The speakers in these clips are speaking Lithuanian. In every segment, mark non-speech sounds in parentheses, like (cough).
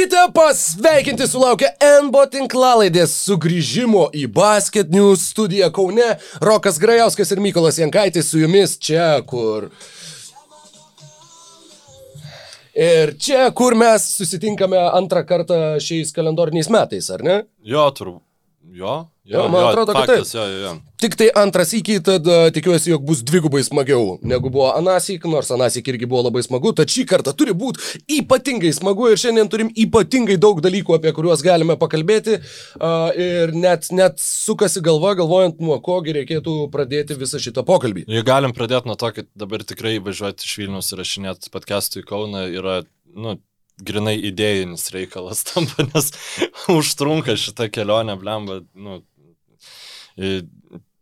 Būkite pasveikinti sulaukę NBO tinklalaidės sugrįžimo į Basket News studiją Kaune. Rokas Grajauskas ir Mykolas Jankaitis su jumis čia, kur. Ir čia, kur mes susitinkame antrą kartą šiais kalendoriniais metais, ar ne? Jo, turbūt. Jo, jo, Jo, man atrodo, kad faktas, taip. Jo, jo, jo. Tik tai antras iki, tad uh, tikiuosi, jog bus dvigubai smagiau negu buvo anasik, nors anasik irgi buvo labai smagu, tad šį kartą turi būti ypatingai smagu ir šiandien turim ypatingai daug dalykų, apie kuriuos galime pakalbėti uh, ir net, net sukasi galva, galvojant, nuo kogi reikėtų pradėti visą šitą pokalbį. Jei galim pradėti nuo to, kad dabar tikrai važiuoti iš Vilnius ir rašinėti podcastų į Kauną yra, nu, grinai idėjinis reikalas tampa, nes užtrunka šitą kelionę, blemba, nu,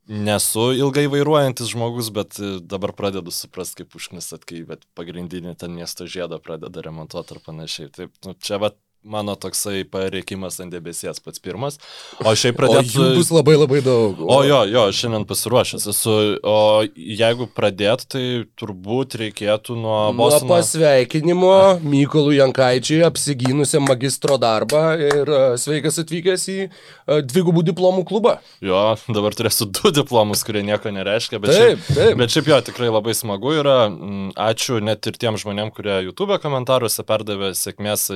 nesu ilgai vairuojantis žmogus, bet i, dabar pradedu suprasti, kaip užknisat, kai pagrindinį ten miesto žiedą pradeda remontuoti ar panašiai. Taip, nu, čia va mano toksai pareikimas ant debesies pats pirmas. O šiaip O pradėti... jų bus labai labai daug. O jo, jo, šiandien pasiruošęs esu. O jeigu pradėt, tai turbūt reikėtų nuo Nuo Bostono. pasveikinimo Mykolų Jankaičiui apsigynusiam magistro darbą ir uh, sveikas atvykęs į uh, dvigubų diplomų klubą. Jo, dabar turėsiu du diplomus, kurie nieko nereiškia, bet Taip, šiaip, taip. bet šiaip jo tikrai labai smagu yra. Mm, Ačiū net ir tiem žmonėm, kurie YouTube komentaruose perdavė sėkmės.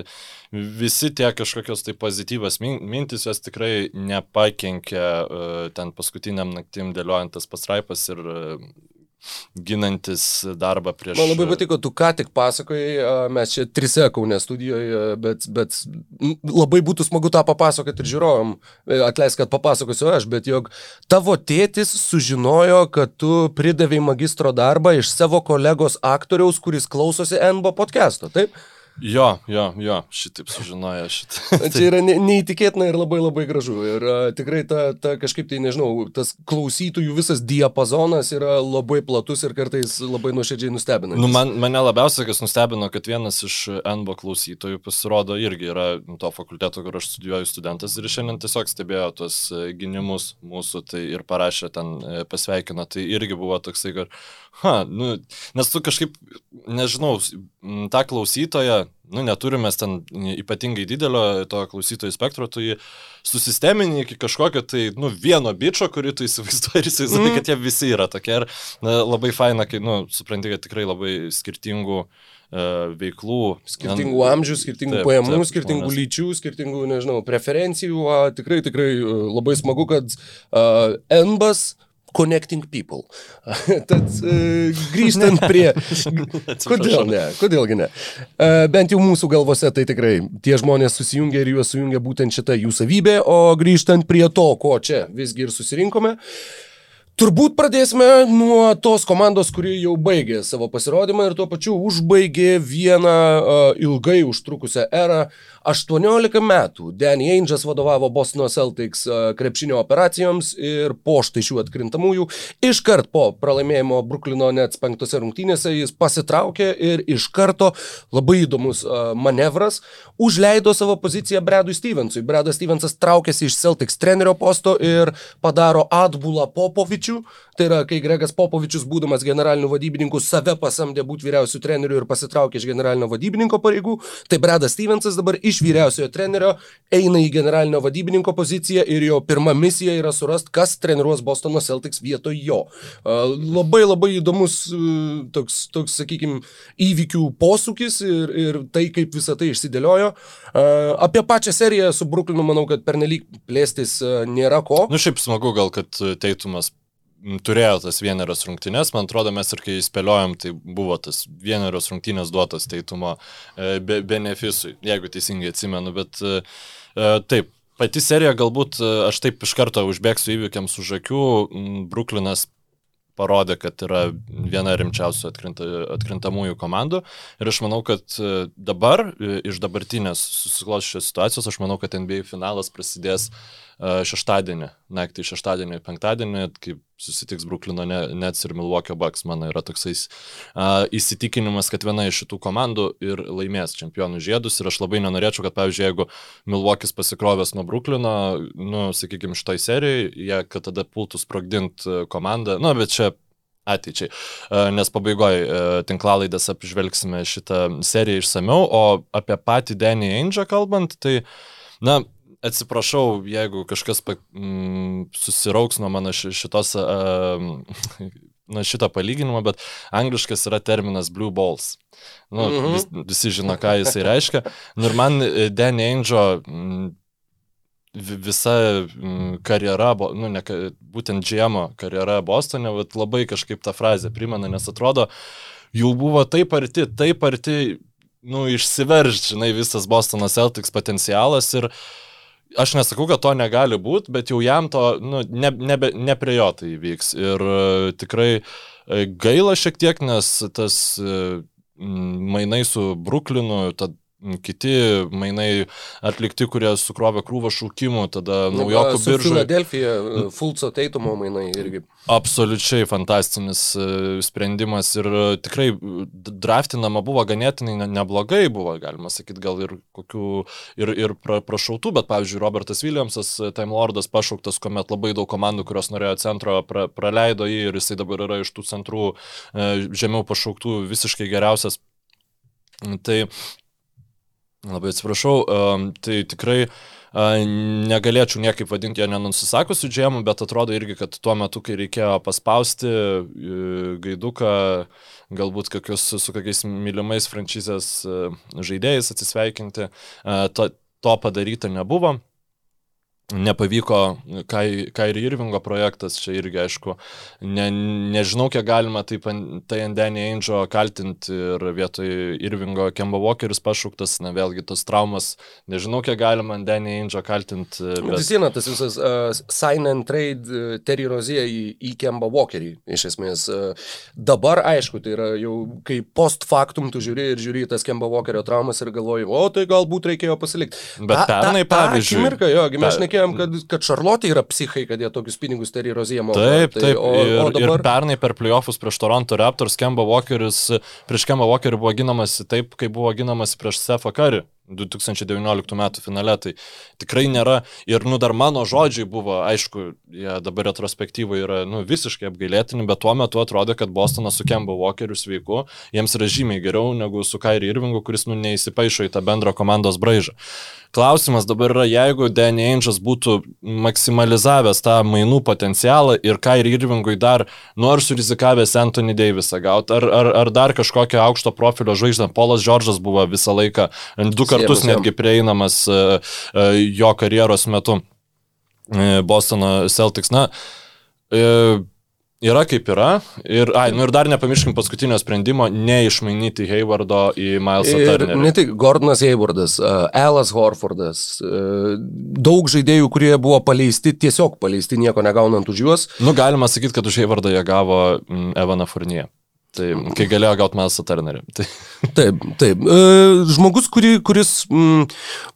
Visi tie kažkokios tai pozityvas min- mintis jos tikrai nepakenkė e, ten paskutiniam naktim dėliojant tas pastraipas ir e, ginantis darbą prieš... Man labai patiko, tu ką tik pasakojai, a, mes čia trise kaunė studijoje, bet, bet labai būtų smagu tą papasakoti ir žiūrovom. E, Atleisk, kad papasakosiu aš, bet jog tavo tėtis sužinojo, kad tu pridavai magistro darbą iš savo kolegos aktoriaus, kuris klausosi NBO podcast'o, taip? Jo, jo, jo, šitaip sužinojo šitą. (laughs) Čia yra ne, neįtikėtina ir labai labai gražu. Ir a, tikrai ta, ta kažkaip tai, nežinau, tas klausytojų visas diapazonas yra labai platus ir kartais labai nuoširdžiai nustebina. Nu, man, mane labiausiai kas nustebino, kad vienas iš NBO klausytojų pasirodo irgi yra to fakulteto, kur aš studijuoju studentas ir šiandien tiesiog stebėjo tuos e, gynimus mūsų tai ir parašė ten e, pasveikino. Tai irgi buvo toksai, kad, ha, nu, nes tu kažkaip, nežinau, tą klausytoją, nu, neturime ten ypatingai didelio to klausytojų spektro, tu jį susistemini iki kažkokio tai, nu, vieno bičio, kurį tu įsivaizduoji ir įsivaizduoji, mm. kad jie visi yra tokie. Ir na, labai faina, kai, nu, supranti, kad tikrai labai skirtingų uh, veiklų. Skirtingų amžių, skirtingų Taip, pajamų, taip, skirtingų žmonės. lyčių, skirtingų, nežinau, preferencijų. A, tikrai, tikrai a, labai smagu, kad uh, NBAS Connecting People. (laughs) Tad uh, grįžtant (laughs) prie... Kodėl ne? Kodėlgi ne? Uh, bent jau mūsų galvose tai tikrai tie žmonės susijungia ir juos sujungia būtent šita jų savybė, o grįžtant prie to, ko čia visgi ir susirinkome. Turbūt pradėsime nuo tos komandos, kuri jau baigė savo pasirodymą ir tuo pačiu užbaigė vieną uh, ilgai užtrukusią erą. 18 metų Danny Ainge'as vadovavo Bostono Celtics uh, krepšinio operacijoms ir po štai šių atkrintamųjų iškart po pralaimėjimo Bruklino Nets penktose rungtynėse jis pasitraukė ir iš karto labai įdomus uh, manevras užleido savo poziciją Bradui Stevensui. Bradas Stevensas traukėsi iš Celtics trenerio posto ir padaro atbulą Popovičių. Tai yra, kai Gregas Popovičius, būdamas generaliniu vadybininku, save pasamdė būti vyriausiu treneriu ir pasitraukė iš generalinio vadybininko pareigų, tai Bradas Stevensas dabar iš vyriausiojo trenerio eina į generalinio vadybininko poziciją ir jo pirma misija yra surasti, kas treniruos Bostono Celtics vietoj jo. Labai labai įdomus e, toks, toks sakykime, įvykių posūkis ir, ir tai, kaip visą tai išsidėliojo. Apie pačią seriją su Brooklynu manau, kad pernelyg plėstis a, nėra ko. Nu, šiaip smagu gal, kad Teitumas turėjo tas vienerios rungtynės, man atrodo, mes ir kai spėliojom, tai buvo tas vienerios rungtynės duotas teitumo e, be, benefisui, jeigu teisingai atsimenu, bet e, e, taip, pati serija galbūt, aš taip iš karto užbėgsiu įvykiams už akių, Bruklinas parodė, kad yra viena rimčiausių atkrinta, atkrintamųjų komandų. Ir aš manau, kad dabar, iš dabartinės susikloščios situacijos, aš manau, kad NBA finalas prasidės e, šeštadienį, naktį šeštadienį, penktadienį, kai susitiks Bruklino Ne- Nets ir Milwaukee Bucks. Mano yra toksai uh, įsitikinimas, kad viena iš šitų komandų ir laimės čempionų žiedus. Ir aš labai nenorėčiau, kad, pavyzdžiui, jeigu Milwaukee'is pasikrovęs nuo Bruklino, nu, sakykime, šitoj serijai, jie kad tada pultų sprogdinti komandą. Na, bet čia ateičiai. E, nes pabaigoje tinklalaidės apžvelgsime šitą seriją išsameu, o apie patį Danny Ainge kalbant, tai, na, atsiprašau, jeigu kažkas pa, mm, susirauks nuo mano šitos, uh, (laughs) nuo šito palyginimo, bet angliškas yra terminas blue balls. Nu, mm -hmm. vis, visi žino, ką jisai reiškia. Nu, ir man Danny Ainge mm, visa karjera, nu, ne, būtent GM karjera Bostone, labai kažkaip tą frazę primena, nes atrodo, jau buvo taip arti, taip arti, nu, išsiverž, žinai, visas Bostono Celtics potencialas ir aš nesakau, kad to negali būti, bet jau jam to, nu, ne, nebe, ne prie jo tai vyks. Ir uh, tikrai uh, gaila šiek tiek, nes tas uh, mainai su Bruklinu, tad kiti mainai atlikti, kurie sukrovė krūvą šaukimų, tada naujokų biržų. Filadelfija, Fulco Teitumo mainai irgi. Absoliučiai fantastinis e, sprendimas ir e, tikrai draftinama buvo ganėtinai neblogai, buvo galima sakyti, gal ir kokių ir, ir pra, prašautų, bet pavyzdžiui, Robertas Williamsas, e, Time Lordas pašauktas, kuomet labai daug komandų, kurios norėjo centro, pra, praleido jį ir jisai dabar yra iš tų centrų žemiau pašauktų visiškai geriausias. Tai Labai atsiprašau, tai tikrai negalėčiau niekaip vadinti jo nenusisakusiu džiemu, bet atrodo irgi, kad tuo metu, kai reikėjo paspausti e, gaiduką, galbūt kokius, su kokiais mylimais franšizės e, žaidėjais atsisveikinti, to, to padaryta nebuvo nepavyko Kairi Irvingo projektas, čia irgi aišku, ne, nežinau, kiek galima taip tai ant Danny Angel kaltinti ir vietoj Irvingo Kemba Walkeris pašauktas, na vėlgi tos traumas, nežinau, kiek galima ant Danny Angel kaltinti. Bet... Vis viena, tas visas uh, sign and trade uh, Terry Rozier į, į Kemba Walkerį, iš esmės. Uh, dabar, aišku, tai yra jau, kai post factum tu žiūri ir žiūri tas Kemba Walkerio traumas ir galvoji, o tai galbūt reikėjo pasilikti. Bet pernai, pavyzdžiui. Akimirka, jo, mes šnekėjome šnekėjom, kad, kad Šarlotė yra psichai, kad jie tokius pinigus Terry Rozier moka. Taip, tai, taip. O, ir, o dabar... ir pernai per playoffus prieš Toronto Raptors Kemba Walkeris, prieš Kemba Walkerį buvo ginamas taip, kaip buvo ginamas prieš Sefą Curry. 2019 metų finale, tai tikrai nėra. Ir, nu, dar mano žodžiai buvo, aišku, jie dabar retrospektyvai yra, nu, visiškai apgailėtini, bet tuo metu atrodė, kad Bostonas su Kemba Walkeriu sveiku, jiems yra žymiai geriau negu su Kairi Irvingu, kuris, nu, neįsipaišo į tą bendrą komandos braižą. Klausimas dabar yra, jeigu Danny Ainge'as būtų maksimalizavęs tą mainų potencialą ir Kairi Irvingui dar, nu, surizikavęs Anthony Davisą gauti, ar, ar, ar dar kažkokią aukšto profilio žvaigždę, Polas Džordžas buvo visą laiką du kartus netgi prieinamas e, e, jo karjeros metu e, Bostono Celtics. Na, yra kaip yra. Ir, ai, nu ir dar nepamirškim paskutinio sprendimo neišmainyti Haywardo į Milesą Turnerį. Ne tik Gordonas Haywardas, Alas Horfordas, daug žaidėjų, kurie buvo paleisti, tiesiog paleisti, nieko negaunant už juos. Nu, galima sakyti, kad už Haywardą jie gavo mm, Evaną Furniją. Tai kai galėjo gauti Milesą Turnerį. (laughs) Tai. Taip, taip. E, žmogus, kuri, kuris mm,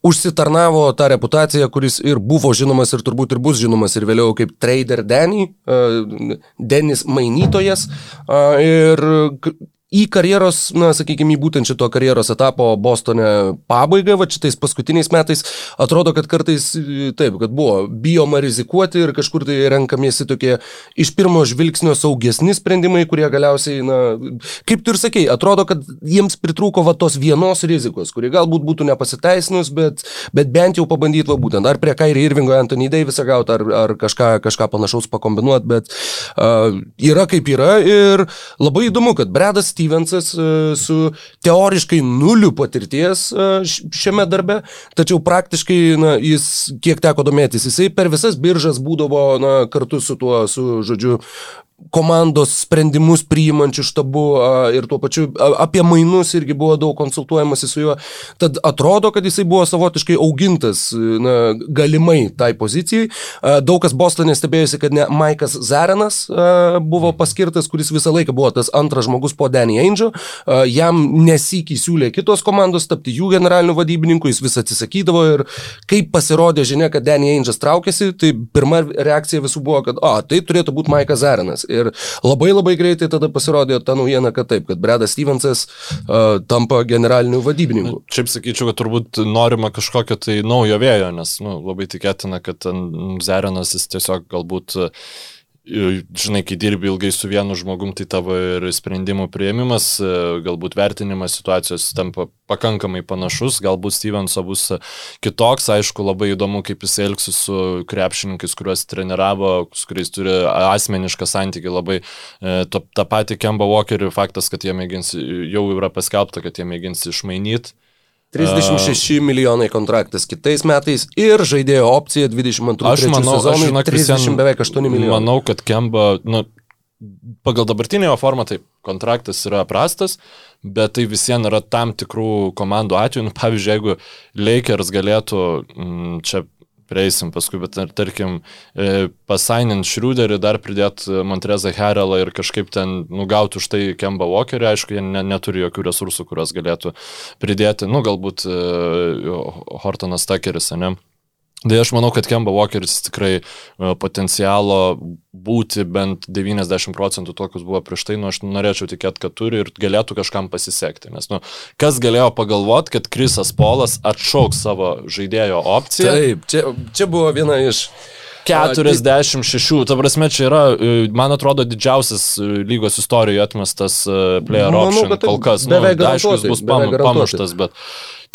užsitarnavo tą reputaciją, kuris ir buvo žinomas ir turbūt ir bus žinomas ir vėliau kaip trader Denny, e, Denis mainytojas. E, ir į karjeros, na, sakykime, į būtent šito karjeros etapo Bostone pabaigą, va šitais paskutiniais metais, atrodo, kad kartais taip, kad buvo bijoma rizikuoti ir kažkur tai renkamiesi tokie iš pirmo žvilgsnio saugesni sprendimai, kurie galiausiai, na, kaip tu ir sakei, atrodo, kad jiems pritrūko va tos vienos rizikos, kuri galbūt būtų nepasiteisinus, bet, bet bent jau pabandyti va būtent, ar prie Kairi Irvingo Anthony Davisą gauti, ar, ar kažką, kažką panašaus pakombinuoti, bet uh, yra kaip yra ir labai įdomu, kad Bredas Stevensas e, su teoriškai nuliu patirties e, šiame darbe, tačiau praktiškai, na, jis, kiek teko domėtis, jisai per visas biržas būdavo, na, kartu su tuo, su, žodžiu, komandos sprendimus priimančių štabu ir tuo pačiu apie mainus irgi buvo daug konsultuojamasi su juo. Tad atrodo, kad jisai buvo savotiškai augintas na, galimai tai pozicijai. Daug kas Bostonė stebėjosi, kad ne Maikas Zarenas buvo paskirtas, kuris visą laiką buvo tas antras žmogus po Danny Angel. Jam nesikį siūlė kitos komandos tapti jų generaliniu vadybininku, jis vis atsisakydavo ir kaip pasirodė žinia, kad Danny Angel traukėsi, tai pirma reakcija visų buvo, kad, o, tai turėtų būti Maikas Zarenas. Ir labai labai greitai tada pasirodė ta naujiena, kad taip, kad Bredas Stevensas uh, tampa generaliniu vadybininku. Šiaip sakyčiau, kad turbūt norima kažkokio tai naujo vėjo, nes nu, labai tikėtina, kad Zerenas jis tiesiog galbūt žinai, kai dirbi ilgai su vienu žmogum, tai tavo ir sprendimų prieimimas, e, galbūt vertinimas situacijos tampa pakankamai panašus, galbūt Stevenso bus kitoks, aišku, labai įdomu, kaip jis elgsis su krepšininkais, kuriuos treniravo, su kuriais turi asmenišką santykį, labai e, tą patį Kemba Walkerį, faktas, kad jie mėgins, jau yra paskelbta, kad jie mėgins išmainyti 36 milijonai kontraktas kitais metais ir žaidėjo opcija 22 aš manau, sezonui aš, žinok, 30 visien, beveik 8 milijonų. Manau, kad Kemba, nu, pagal dabartinį jo formą, tai kontraktas yra prastas, bet tai visiems yra tam tikrų komandų atveju. Nu, pavyzdžiui, jeigu Lakers galėtų m, mm, čia prieisim paskui, bet tarkim, e, pasainint Šriuderį, dar pridėt Montrezą Herelą ir kažkaip ten nugauti už tai Kemba Walkerį, aišku, jie ne, neturi jokių resursų, kuriuos galėtų pridėti, nu, galbūt e, Hortonas Takeris, ne? Tai aš manau, kad Kemba Walkeris tikrai e, potencialo būti bent 90 procentų tokius buvo prieš tai, nu aš norėčiau tikėti, kad turi ir galėtų kažkam pasisekti. Nes, nu, kas galėjo pagalvoti, kad Krisas Polas atšauks savo žaidėjo opciją? Taip, čia, čia buvo viena iš 46, ta prasme, čia yra, e, man atrodo, didžiausias e, lygos istorijoje atmestas player option Manau, kol kas. Nu, aišku, jis bus pamuštas, bet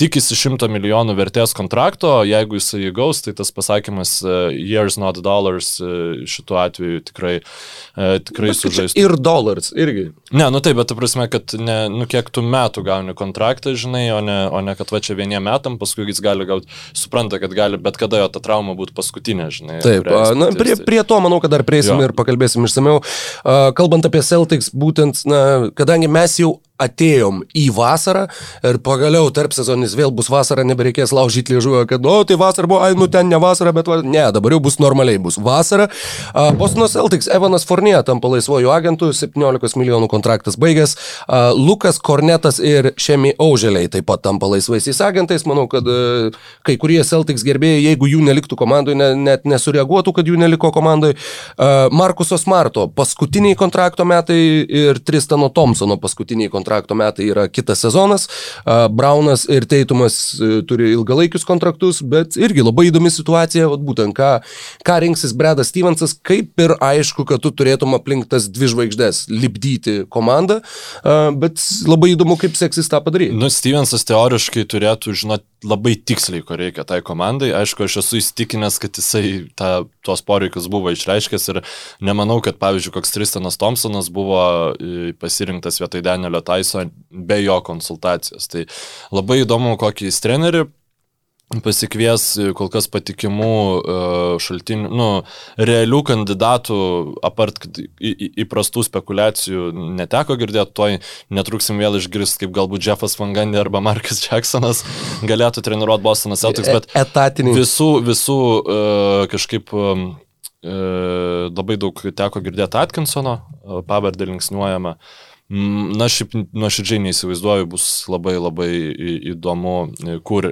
tikisi 100 milijonų vertės kontrakto, jeigu jisai įgaus, tai tas pasakymas uh, years not dollars uh, šituo atveju tikrai, uh, tikrai sužaistų. Ir dollars irgi. Ne, nu taip, bet tu prasme, kad ne, nu kiek tu metų gauni kontraktą, žinai, o ne, o ne kad va čia vieniem metam, paskui jis gali gauti, supranta, kad gali bet kada jo ta trauma būtų paskutinė, žinai. Taip, a, na, prie, prie to manau, kad dar prieisim jo. ir pakalbėsim išsameu. Uh, kalbant apie Celtics, būtent, na, kadangi mes jau atėjom į vasarą ir pagaliau tarp sezonis vėl bus vasara, nebereikės laužyti liežuvio, kad, o, tai vasara buvo, ai, nu ten ne vasara, bet, va, ne, dabar jau bus normaliai, bus vasara. Uh, Bostono Celtics, Evanas Fornė tampa laisvojų agentų, 17 milijonų kontraktas baigęs, uh, Lukas Kornetas ir Šemi Auželiai taip pat tampa laisvaisiais agentais, manau, kad uh, kai kurie Celtics gerbėjai, jeigu jų neliktų komandoje, ne, net nesureaguotų, kad jų neliko komandoje. Markuso Smarto paskutiniai kontrakto metai ir Tristano Thompsono paskutiniai kontrakto kontrakto metai yra kitas sezonas. Braunas ir Teitumas e, turi ilgalaikius kontraktus, bet irgi labai įdomi situacija, būtent ką, ką rinksis Bredas Stevensas, kaip ir aišku, kad tu turėtum aplink tas dvi žvaigždės lipdyti komandą, bet labai įdomu, kaip seksis tą padaryti. Nu, Stevensas teoriškai turėtų žinoti labai tiksliai, ko reikia tai komandai. Aišku, aš esu įstikinęs, kad jisai ta, tuos poreikius buvo išreiškęs ir nemanau, kad, pavyzdžiui, koks Tristanas Thompsonas buvo e, pasirinktas vietoj Danielio Taiso be jo konsultacijos. Tai labai įdomu, kokį jis trenerių pasikvies kol kas patikimų e, šaltinių, nu, realių kandidatų, apart įprastų spekulacijų neteko girdėti, toj netruksim vėl išgirsti, kaip galbūt Jeffas Vangandė arba Markas Jacksonas galėtų treniruoti Bostoną Celtics, bet etatiniai. Visų, visų uh, kažkaip labai daug teko girdėti Atkinsono, pavardė linksniuojama. Uh, na, šiaip nuoširdžiai neįsivaizduoju, bus labai labai įdomu, kur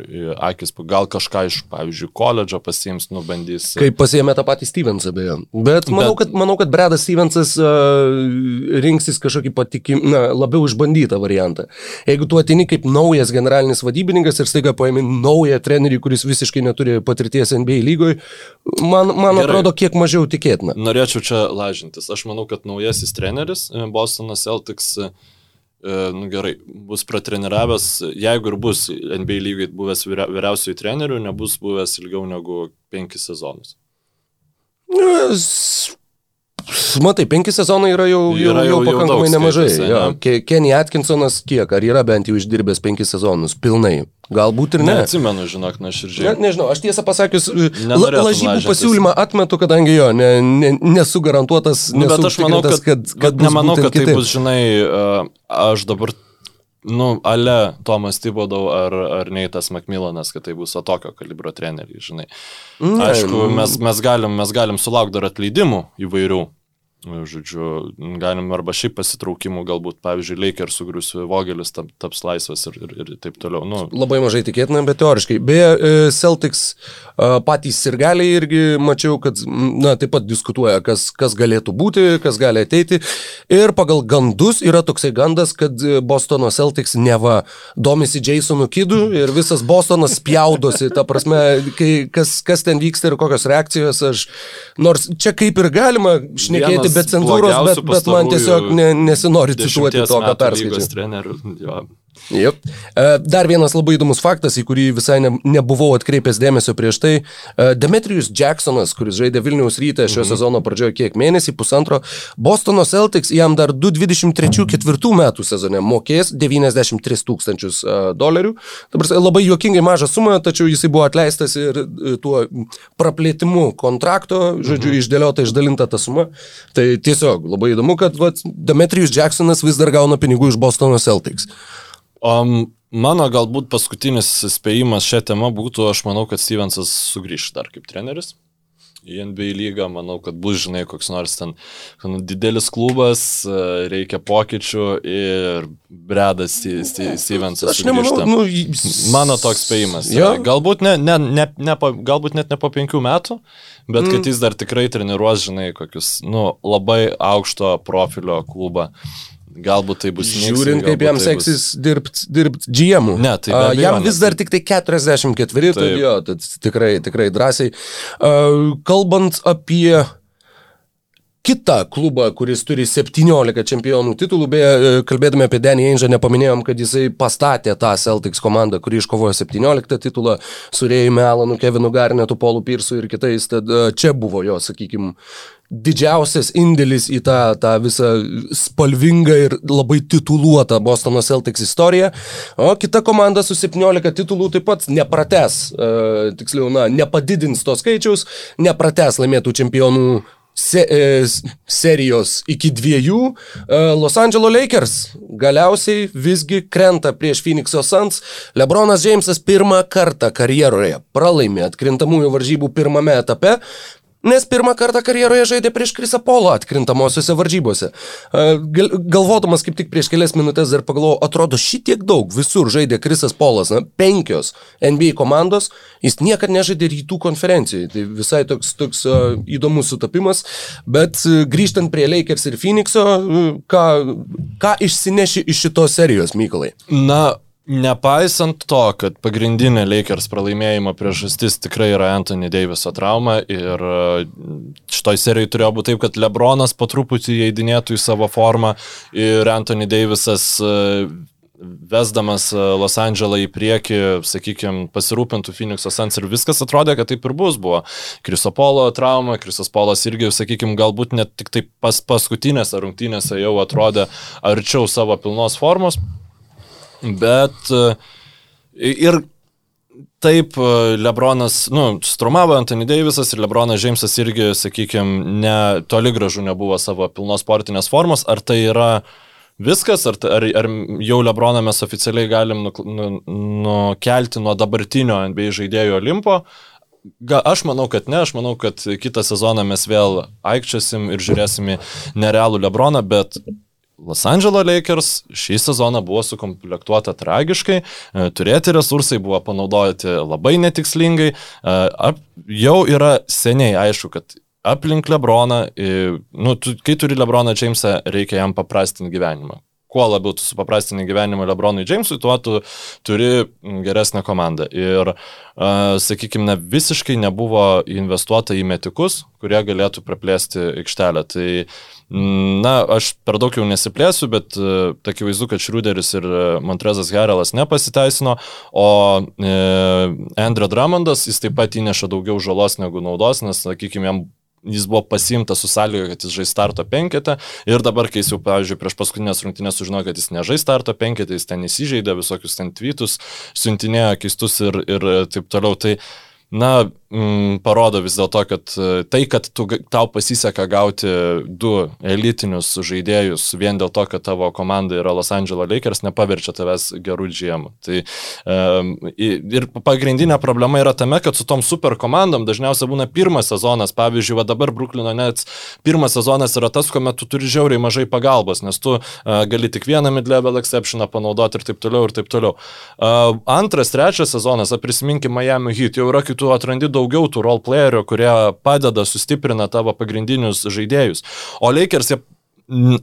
akis, gal kažką iš, pavyzdžiui, koledžo pasiims, nubandys. Kaip pasiėmė tą patį Stevensą, beje. Bet manau, Bet... Kad, manau, kad Bredas Stevensas uh, rinksis kažkokį patikim, na, labiau išbandytą variantą. Jeigu tu atini kaip naujas generalinis vadybininkas ir staiga paėmė naują trenerį, kuris visiškai neturi patirties NBA lygoje, man, man Gerai. atrodo kiek mažiau tikėtina. Norėčiau čia lažintis. Aš manau, kad naujasis treneris e, Bostonas Celtics e, nu gerai, bus pratreniravęs, jeigu ir bus NBA lygiai buvęs vyriausiųjų trenerių, nebus buvęs ilgiau negu penkis sezonus. Matai, penki sezonai yra jau, jau, yra jau, jau pakankamai jau nemažai. Skaičius, ja. Kenny Atkinsonas kiek, ar yra bent jau išdirbęs penkis sezonus pilnai? Galbūt ir ne. Neatsimenu, žinok, nuoširdžiai. Ne, nežinau, aš tiesą pasakius, la, lažybų pasiūlymą atmetu, kadangi jo, ne, ne, nesu garantuotas. Nu, bet aš manau, kad, kad, kad nemanau, kad tai kitaip. bus, žinai, aš dabar nu, ale Tomas Tibodau ar, ar Neitas Macmillanas, kad tai bus tokio kalibro treneriai, žinai. Ne, Aišku, mes, mes, galim, mes galim sulaukti dar atleidimų įvairių, Žodžiu, galim arba šiaip pasitraukimų, galbūt, pavyzdžiui, Lakers sugrius Vogelis tap, taps laisvas ir, ir, ir taip toliau. Nu. Labai mažai tikėtina, bet teoriškai. Beje, e, Celtics patys ir galiai irgi mačiau, kad, na, taip pat diskutuoja, kas, kas galėtų būti, kas gali ateiti. Ir pagal gandus yra toksai gandas, kad Bostono Celtics neva domisi Jasonu Kidu ir visas Bostonas spjaudosi, ta prasme, kai, kas, kas ten vyksta ir kokios reakcijos. Aš, nors čia kaip ir galima šnekėti be cenzūros, bet, bet man tiesiog ne, nesinori cituoti to, ką perskaičiau. Yep. E, dar vienas labai įdomus faktas, į kurį visai ne, nebuvau atkreipęs dėmesio prieš tai. E, Demetrius Jacksonas, kuris žaidė Vilniaus rytę šio mhm. sezono pradžioje kiek mėnesį, pusantro, Bostono Celtics jam dar 2023-2024 metų sezone mokės 93 tūkstančius e, dolerių. Dabar labai juokingai maža suma, tačiau jisai buvo atleistas ir tuo praplėtimu kontrakto, žodžiu, mhm. išdėliota, išdalinta ta suma. Tai tiesiog labai įdomu, kad vat, Demetrius Jacksonas vis dar gauna pinigų iš Bostono Celtics. Um, mano galbūt paskutinis spėjimas šią temą būtų, aš manau, kad Stevensas sugrįš dar kaip treneris į NBA lygą, manau, kad bus, žinai, koks nors ten didelis klubas, reikia pokyčių ir Bredas Stevensas. Aš nemanau, nu, mano toks spėjimas. Ja. Galbūt, ne, ne, ne, ne, galbūt net ne po penkių metų, bet mm. kad jis dar tikrai treniruos, žinai, kokius, nu, labai aukšto profilio klubą. Galbūt tai bus Žiūrint, Žiūrint, kaip jam tai seksis bus... dirbti dirbt GM. Ne, tai uh, jam vis dar tik tai 44, tai jo, tai tikrai, tikrai drąsiai. Uh, kalbant apie kitą klubą, kuris turi 17 čempionų titulų, beje, kalbėdami apie Danny Ainge, nepaminėjom, kad jisai pastatė tą Celtics komandą, kuri iškovojo 17 titulą su Rėjumi Melanu, Kevinu Garnetu, Paulu Pirsu ir kitais, tad čia buvo jo, sakykime, didžiausias indėlis į tą, tą visą spalvingą ir labai tituluotą Bostono Celtics istoriją. O kita komanda su 17 titulų taip pat neprates, e, tiksliau, na, nepadidins to skaičiaus, neprates laimėtų čempionų se, e, serijos iki dviejų. E, Los Angeles Lakers galiausiai visgi krenta prieš Phoenix'o Suns. Lebronas Jamesas pirmą kartą karjeroje pralaimė atkrintamųjų varžybų pirmame etape, Nes pirmą kartą karjeroje žaidė prieš Krisą Polo atkrintamosiose varžybose. Gal, galvodamas kaip tik prieš kelias minutės dar pagalvojau, atrodo šitiek daug, visur žaidė Krisas Polas, na, penkios NBA komandos, jis niekada nežaidė rytų konferencijai. Tai visai toks, toks uh, įdomus sutapimas, bet uh, grįžtant prie Lakers ir Phoenixo, ką, ką išsineši iš šitos serijos, Mykolai? Na, Nepaisant to, kad pagrindinė Lakers pralaimėjimo priežastis tikrai yra Anthony Daviso trauma ir e, šitoj serijai turėjo būti taip, kad Lebronas po truputį įeidinėtų į savo formą ir Anthony Davisas e, vesdamas e, Los Andželą į priekį, sakykime, pasirūpintų Phoenix'o Suns ir viskas atrodė, kad taip ir bus. Buvo Krisopolo trauma, Krisopolas irgi, sakykime, galbūt net tik tai pas paskutinėse rungtynėse jau atrodė arčiau savo pilnos formos. Bet e, ir taip, e, Lebronas, nu, strumavo Anthony Davisas ir Lebronas Džeimsas irgi, sakykime, ne, toli gražu nebuvo savo pilnos sportinės formos. Ar tai yra viskas, ar, ar, ar jau Lebroną mes oficialiai galim nukelti nu, nuo dabartinio NBA žaidėjo Olimpo? Ga, aš manau, kad ne, aš manau, kad kitą sezoną mes vėl aikčiasim ir žiūrėsim į nerealų Lebroną, bet Los Angeles Lakers šį sezoną buvo sukomplektuota tragiškai, e, turėti resursai buvo panaudoti labai netikslingai, e, jau yra seniai aišku, kad aplink Lebroną, nu, tu, kai turi Lebroną Jamesą, reikia jam paprastinti gyvenimą kuo labiau tu supaprastini gyvenimą Lebronui Jamesui, tuo tu turi geresnę komandą. Ir, uh, sakykime, visiškai nebuvo investuota į metikus, kurie galėtų praplėsti aikštelę. Tai, na, aš per daug jau nesiplėsiu, bet uh, akivaizdu, kad Šrūderis ir Montrezas Herelas nepasiteisino, o uh, Andrew Drummondas, jis taip pat įneša daugiau žalos negu naudos, nes, sakykime, jam jis buvo pasimtas su sąlyga, kad jis žais starto penketę ir dabar, kai jis jau, pavyzdžiui, prieš paskutinės rungtynės sužinojo, kad jis nežais starto penketę, jis ten įsižeidė, visokius ten tweetus, siuntinėjo keistus ir, ir taip toliau. Tai, na, mm, parodo vis dėlto, kad e, tai, kad tu, tau pasiseka gauti du elitinius žaidėjus vien dėl to, kad tavo komanda yra Los Angeles Lakers, nepaverčia tavęs gerų džiemų. Tai, um, ir pagrindinė problema yra tame, kad su tom super komandom dažniausiai būna pirmas sezonas. Pavyzdžiui, va dabar Bruklino Nets pirmas sezonas yra tas, kuomet tu turi žiauriai mažai pagalbos, nes tu uh, gali tik vieną mid-level exceptioną panaudoti ir taip toliau ir taip toliau. Uh, antras, trečias sezonas, prisiminkime Miami Heat, jau yra kitų atrandi daug daugiau tų role playerių, kurie padeda, sustiprina tavo pagrindinius žaidėjus. O Lakers jie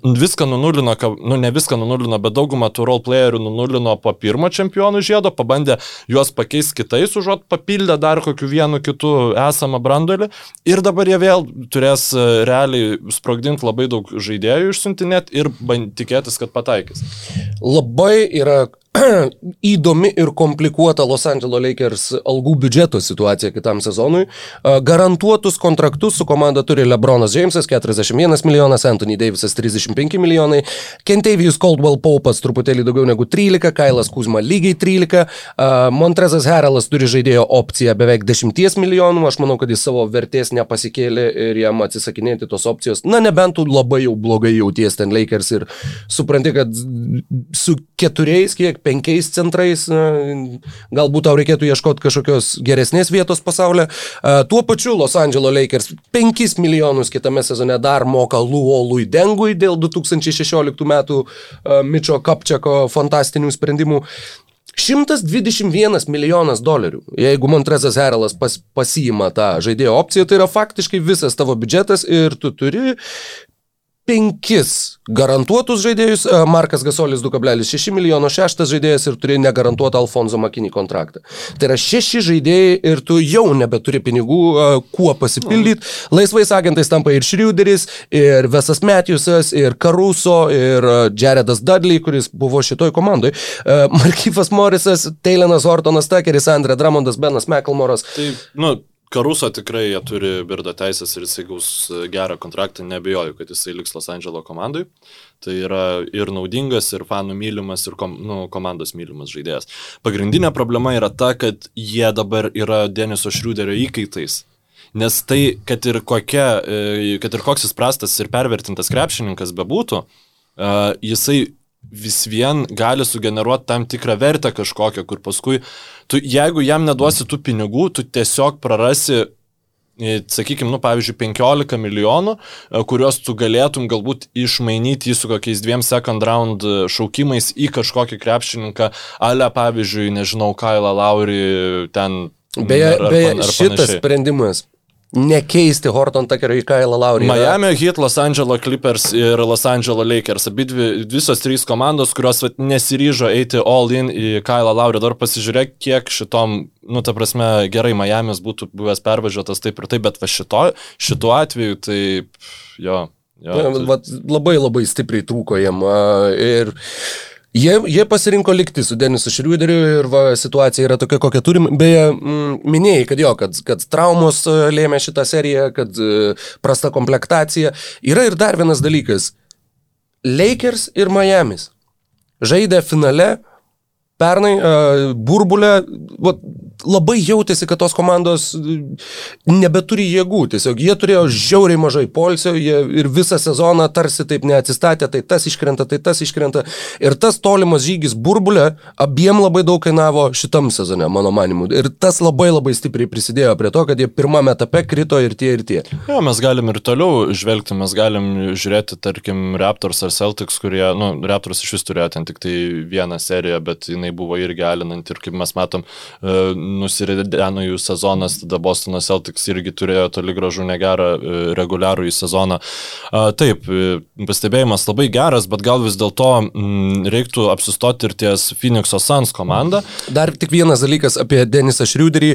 viską nunulino, nu ne viską nunulino, bet daugumą tų role playerių nunulino po pirmo čempionų žiedo, pabandė juos pakeisti kitais, užuot papildę dar kokiu vienu kitu esamą brandolį. Ir dabar jie vėl turės e, realiai sprogdinti labai daug žaidėjų išsiuntinėti ir tikėtis, kad pataikys. Labai yra (clears throat) įdomi ir komplikuota Los Angeles Lakers algų biudžeto situacija kitam sezonui. Garantuotus kontraktus su komanda turi LeBronas Jamesas 41 milijonas, Anthony Davisas 35 milijonai, Kentavijus Coldwell Paupas truputėlį daugiau negu 13, Kailas Kuzma lygiai 13, Montrezas Heralas turi žaidėjo opciją beveik 10 milijonų, aš manau, kad jis savo vertės nepasikėlė ir jam atsisakinėti tos opcijos, na nebent tu labai jau blogai jauties ten Lakers ir supranti, kad su keturiais, kiek penkiais centrais, galbūt tau reikėtų ieškoti kažkokios geresnės vietos pasaulyje. Tuo pačiu Los Angeles Lakers 5 milijonus kitame sezone dar moka Luolui Dengui dėl 2016 metų Mičio Kapčiako fantastinių sprendimų. 121 milijonas dolerių. Jeigu Montrezas Heralas pas, pasiima tą žaidėjo opciją, tai yra faktiškai visas tavo biudžetas ir tu turi penkis garantuotus žaidėjus, e, Markas Gasolis 2,6 milijono, šeštas žaidėjas ir turi negarantuotą Alfonso Makinį kontraktą. Tai yra šeši žaidėjai ir tu jau nebeturi pinigų, e, kuo pasipildyti. Laisvais agentais tampa ir Šriuderis, ir Vesas Matthewsas, ir Caruso, ir e, Jaredas Dudley, kuris buvo šitoj komandai. Markyfas Morisas, Taylonas Hortonas Tuckeris, Andre Dramondas, Benas McElmoras. Tai, nu, Karuso tikrai jie turi birdo teisės ir jisai gaus e, gerą kontraktą, nebejoju, kad jisai liks Los Andželo komandai. Tai yra ir naudingas, ir fanų mylimas, ir kom, nu, komandos mylimas žaidėjas. Pagrindinė problema yra ta, kad jie dabar yra Deniso Šriuderio įkaitais. Nes tai, kad ir, kokia, e, kad ir koks jis prastas ir pervertintas krepšininkas bebūtų, e, jisai vis vien gali sugeneruoti tam tikrą vertę kažkokią, kur paskui, tu, jeigu jam neduosi tų pinigų, tu tiesiog prarasi e, sakykime, nu, pavyzdžiui, 15 milijonų, e, kuriuos tu galėtum galbūt išmainyti su kokiais dviem second round e, šaukimais į kažkokį krepšininką, ale, pavyzdžiui, nežinau, Kailą Laurį ten. Beje, ar, beje ar šitas sprendimas nekeisti Horton Tuckerio į Kailą Laurį. Miami Heat, Los Angeles Clippers ir Los Angeles Lakers. Abi dvi, visos trys komandos, kurios vat, nesiryžo eiti all in į Kailą Laurį. Dar pasižiūrėk, kiek šitom, nu, ta prasme, gerai, Miami's būtų buvęs pervažiuotas taip ir taip, bet va šito, šituo atveju tai, jo. jo tai... Vat, labai labai stipriai trūko jam. Ir Jie, jie pasirinko likti su Denisu Šriuderiu ir va, situacija yra tokia, kokią turim. Beje, m, minėjai, kad jo, kad, kad traumos e, lėmė šitą seriją, kad e, prasta komplektacija. Yra ir dar vienas dalykas. Lakers ir Miami's žaidė finale pernai uh, burbulę, vat, labai jautėsi, kad tos komandos nebeturi jėgų, tiesiog jie turėjo žiauriai mažai polsio ir visą sezoną tarsi taip neatsistatė, tai tas iškrenta, tai tas iškrenta. Ir tas tolimas žygis burbulė abiem labai daug kainavo šitam sezone, mano manimu. Ir tas labai labai stipriai prisidėjo prie to, kad jie pirmame etape krito ir tie, ir tie. Jo, mes galim ir toliau žvelgti, mes galim žiūrėti, tarkim, Raptors ar Celtics, kurie, nu, Raptors iš vis turėjo ten tik tai vieną seriją, bet jinai buvo irgi alinanti ir kaip mes matom, uh, nusirideno jų sezonas, tada Bostono Celtics irgi turėjo toli gražu negerą e, reguliarų į sezoną. Taip, e, pastebėjimas labai geras, bet gal vis dėlto mm, reiktų apsistoti ir ties Phoenix'o Suns komanda. Dar tik vienas dalykas apie Denisą Šriuderį.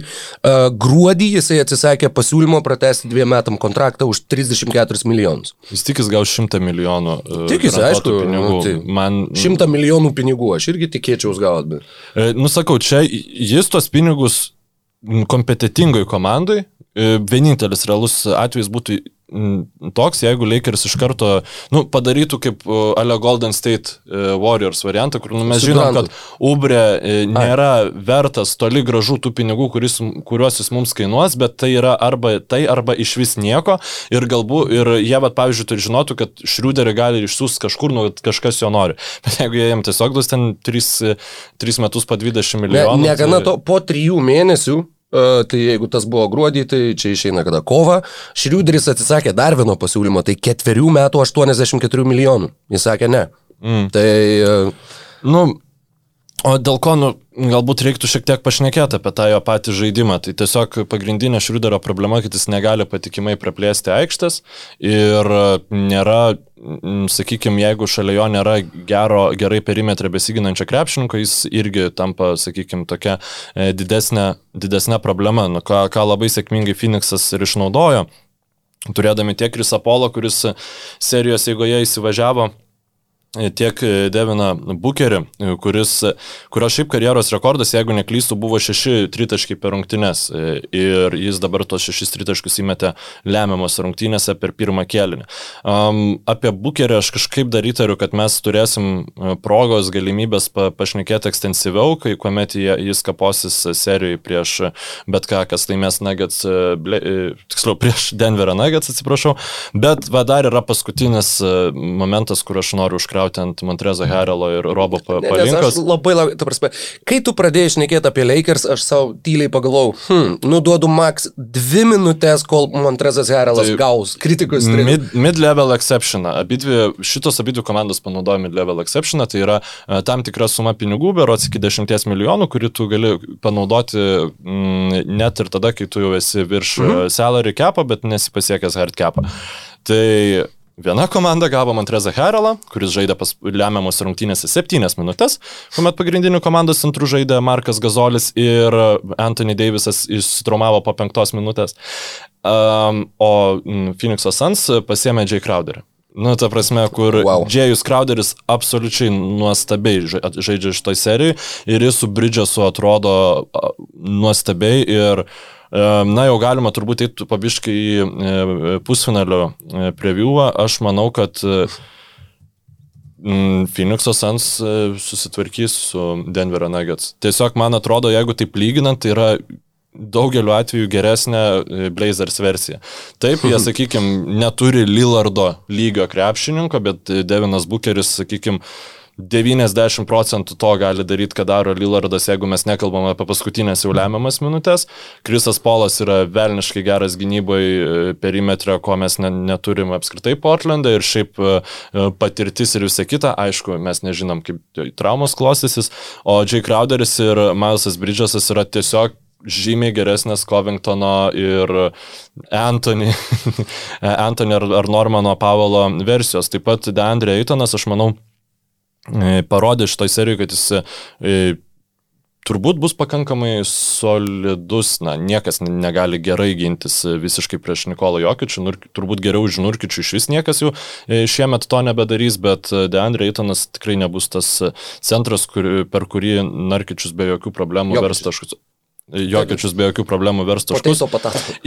Gruodį jisai atsisakė pasiūlymo pratesti dviem metam kontraktą už 34 milijonus. Jis tikis gaus 100 milijonų. E, tikisi, aišku, pinigų. Nu, tai Man... 100 milijonų pinigų, aš irgi tikėčiau gauti. Bet... Nusakau, čia jis tos pinigus kompetitingoj komandai. E, vienintelis realus atvejis būtų toks, jeigu Lakers iš karto, nu, padarytų kaip Ale Golden State e, Warriors variantą, kur nu, mes žinom, kad Ubre e, nėra Ai. vertas toli gražu tų pinigų, kuris, kuriuos jis mums kainuos, bet tai yra arba tai, arba iš vis nieko. Ir galbūt, ir jie, bet, pavyzdžiui, turi žinoti, kad Šriuderį gali išsiųsti kažkur, nu, kažkas jo nori. Bet jeigu jie jam tiesiog duos ten 3, 3 metus po 20 milijonų. Ne, negana tai... to, po 3 mėnesių tai jeigu tas buvo gruodį, tai čia išeina kada kova. Šriuderis atsisakė dar vieno pasiūlymo, tai ketverių metų 84 milijonų. Jis sakė ne. Mm. Tai... Uh, nu, O dėl ko, nu, galbūt reiktų šiek tiek pašnekėti apie tą jo patį žaidimą. Tai tiesiog pagrindinė Šriuderio problema, kad jis negali patikimai praplėsti aikštės ir nėra, sakykime, jeigu šalia jo nėra gero, gerai perimetrą besiginančio krepšininko, jis irgi tampa, sakykime, tokia e, didesnė, didesnė problema, nu, ką, ką labai sėkmingai Phoenixas ir išnaudojo, turėdami tiek Krisapolo, kuris serijos eigoje įsivažiavo tiek Devina Bukerį, kuris, kurio šiaip karjeros rekordas, jeigu neklystų, buvo 6 tritaškai per rungtynes ir jis dabar tos 6 tritaškus įmetė lemiamos rungtynėse per pirmą kėlinį. Um, apie Bukerį aš kažkaip dar įtariu, kad mes turėsim progos galimybės pa, pašnekėti ekstensyviau, kai kuomet jis kaposis serijai prieš bet ką, kas laimės Nuggets, tiksliau prieš Denverą Nuggets, atsiprašau, bet va, dar yra paskutinis momentas, kur aš noriu užkrauti krauti ant Montrezo Herelo ir Robo palinkos. Labai, labai, ta prasme, kai tu pradėjai šnekėti apie Lakers, aš savo tyliai pagalvojau, hm, nuduodu maks dvi minutės, kol Montrezas Herelas tai gaus kritikos. Mid-level mid exception. Abidvi, šitos abidvi komandos panaudoja mid-level exception, tai yra uh, tam tikra suma pinigų, berots iki 10 milijonų, kurį tu gali panaudoti mm, net ir tada, kai tu jau esi virš mhm. Uh, salary capą, bet nesi pasiekęs hard capą. Tai Viena komanda gavo Montrezą Herelą, kuris žaidė pas lemiamos rungtynėse 7 minutės, kuomet pagrindinių komandos centrų žaidė Markas Gazolis ir Anthony Davisas išsitraumavo po 5 minutės. Um, o Phoenix'o Suns pasėmė Jay Crowderį. Nu, ta prasme, kur wow. Džėjus Crowderis absoliučiai nuostabiai žaidžia šitoj serijai ir jis su Bridgesu atrodo nuostabiai ir uh, Na, jau galima turbūt eiti pabiškai į e, pusfinalio e, previewą. Aš manau, kad e, Phoenix'o Suns susitvarkys su Denverio Nuggets. Tiesiog man atrodo, jeigu taip lyginant, tai yra daugeliu atveju geresnė Blazers versija. Taip, jie, (laughs) sakykime, neturi Lillardo lygio krepšininko, bet Devinas Bucheris, sakykime, 90 procentų to gali daryti, ką daro Lillardas, jeigu mes nekalbam apie paskutinės jau lemiamas minutės. Krisas Polas yra velniškai geras gynyboje e, perimetre, ko mes ne, neturim apskritai Portlandą ir šiaip e, e, patirtis ir visa kita, aišku, mes nežinom, kaip traumos klostysis, o Jay Crowderis ir Milesas Bridgesas yra tiesiog žymiai geresnės Covingtono ir Anthony, (laughs) Anthony ar, Normano Pavalo versijos. Taip pat Deandre Eitonas, aš manau, parodė šitoj serijoje, kad jis e, turbūt bus pakankamai solidus, na, niekas negali gerai gintis visiškai prieš Nikolą Jokičių, nur, turbūt geriau už Nurkičių iš vis niekas e, šiemet to nebedarys, bet Deandre Eitonas tikrai nebus tas centras, kur, per kurį Narkičius be jokių problemų vers taškus. Jokiečius be jokių problemų vers taškus.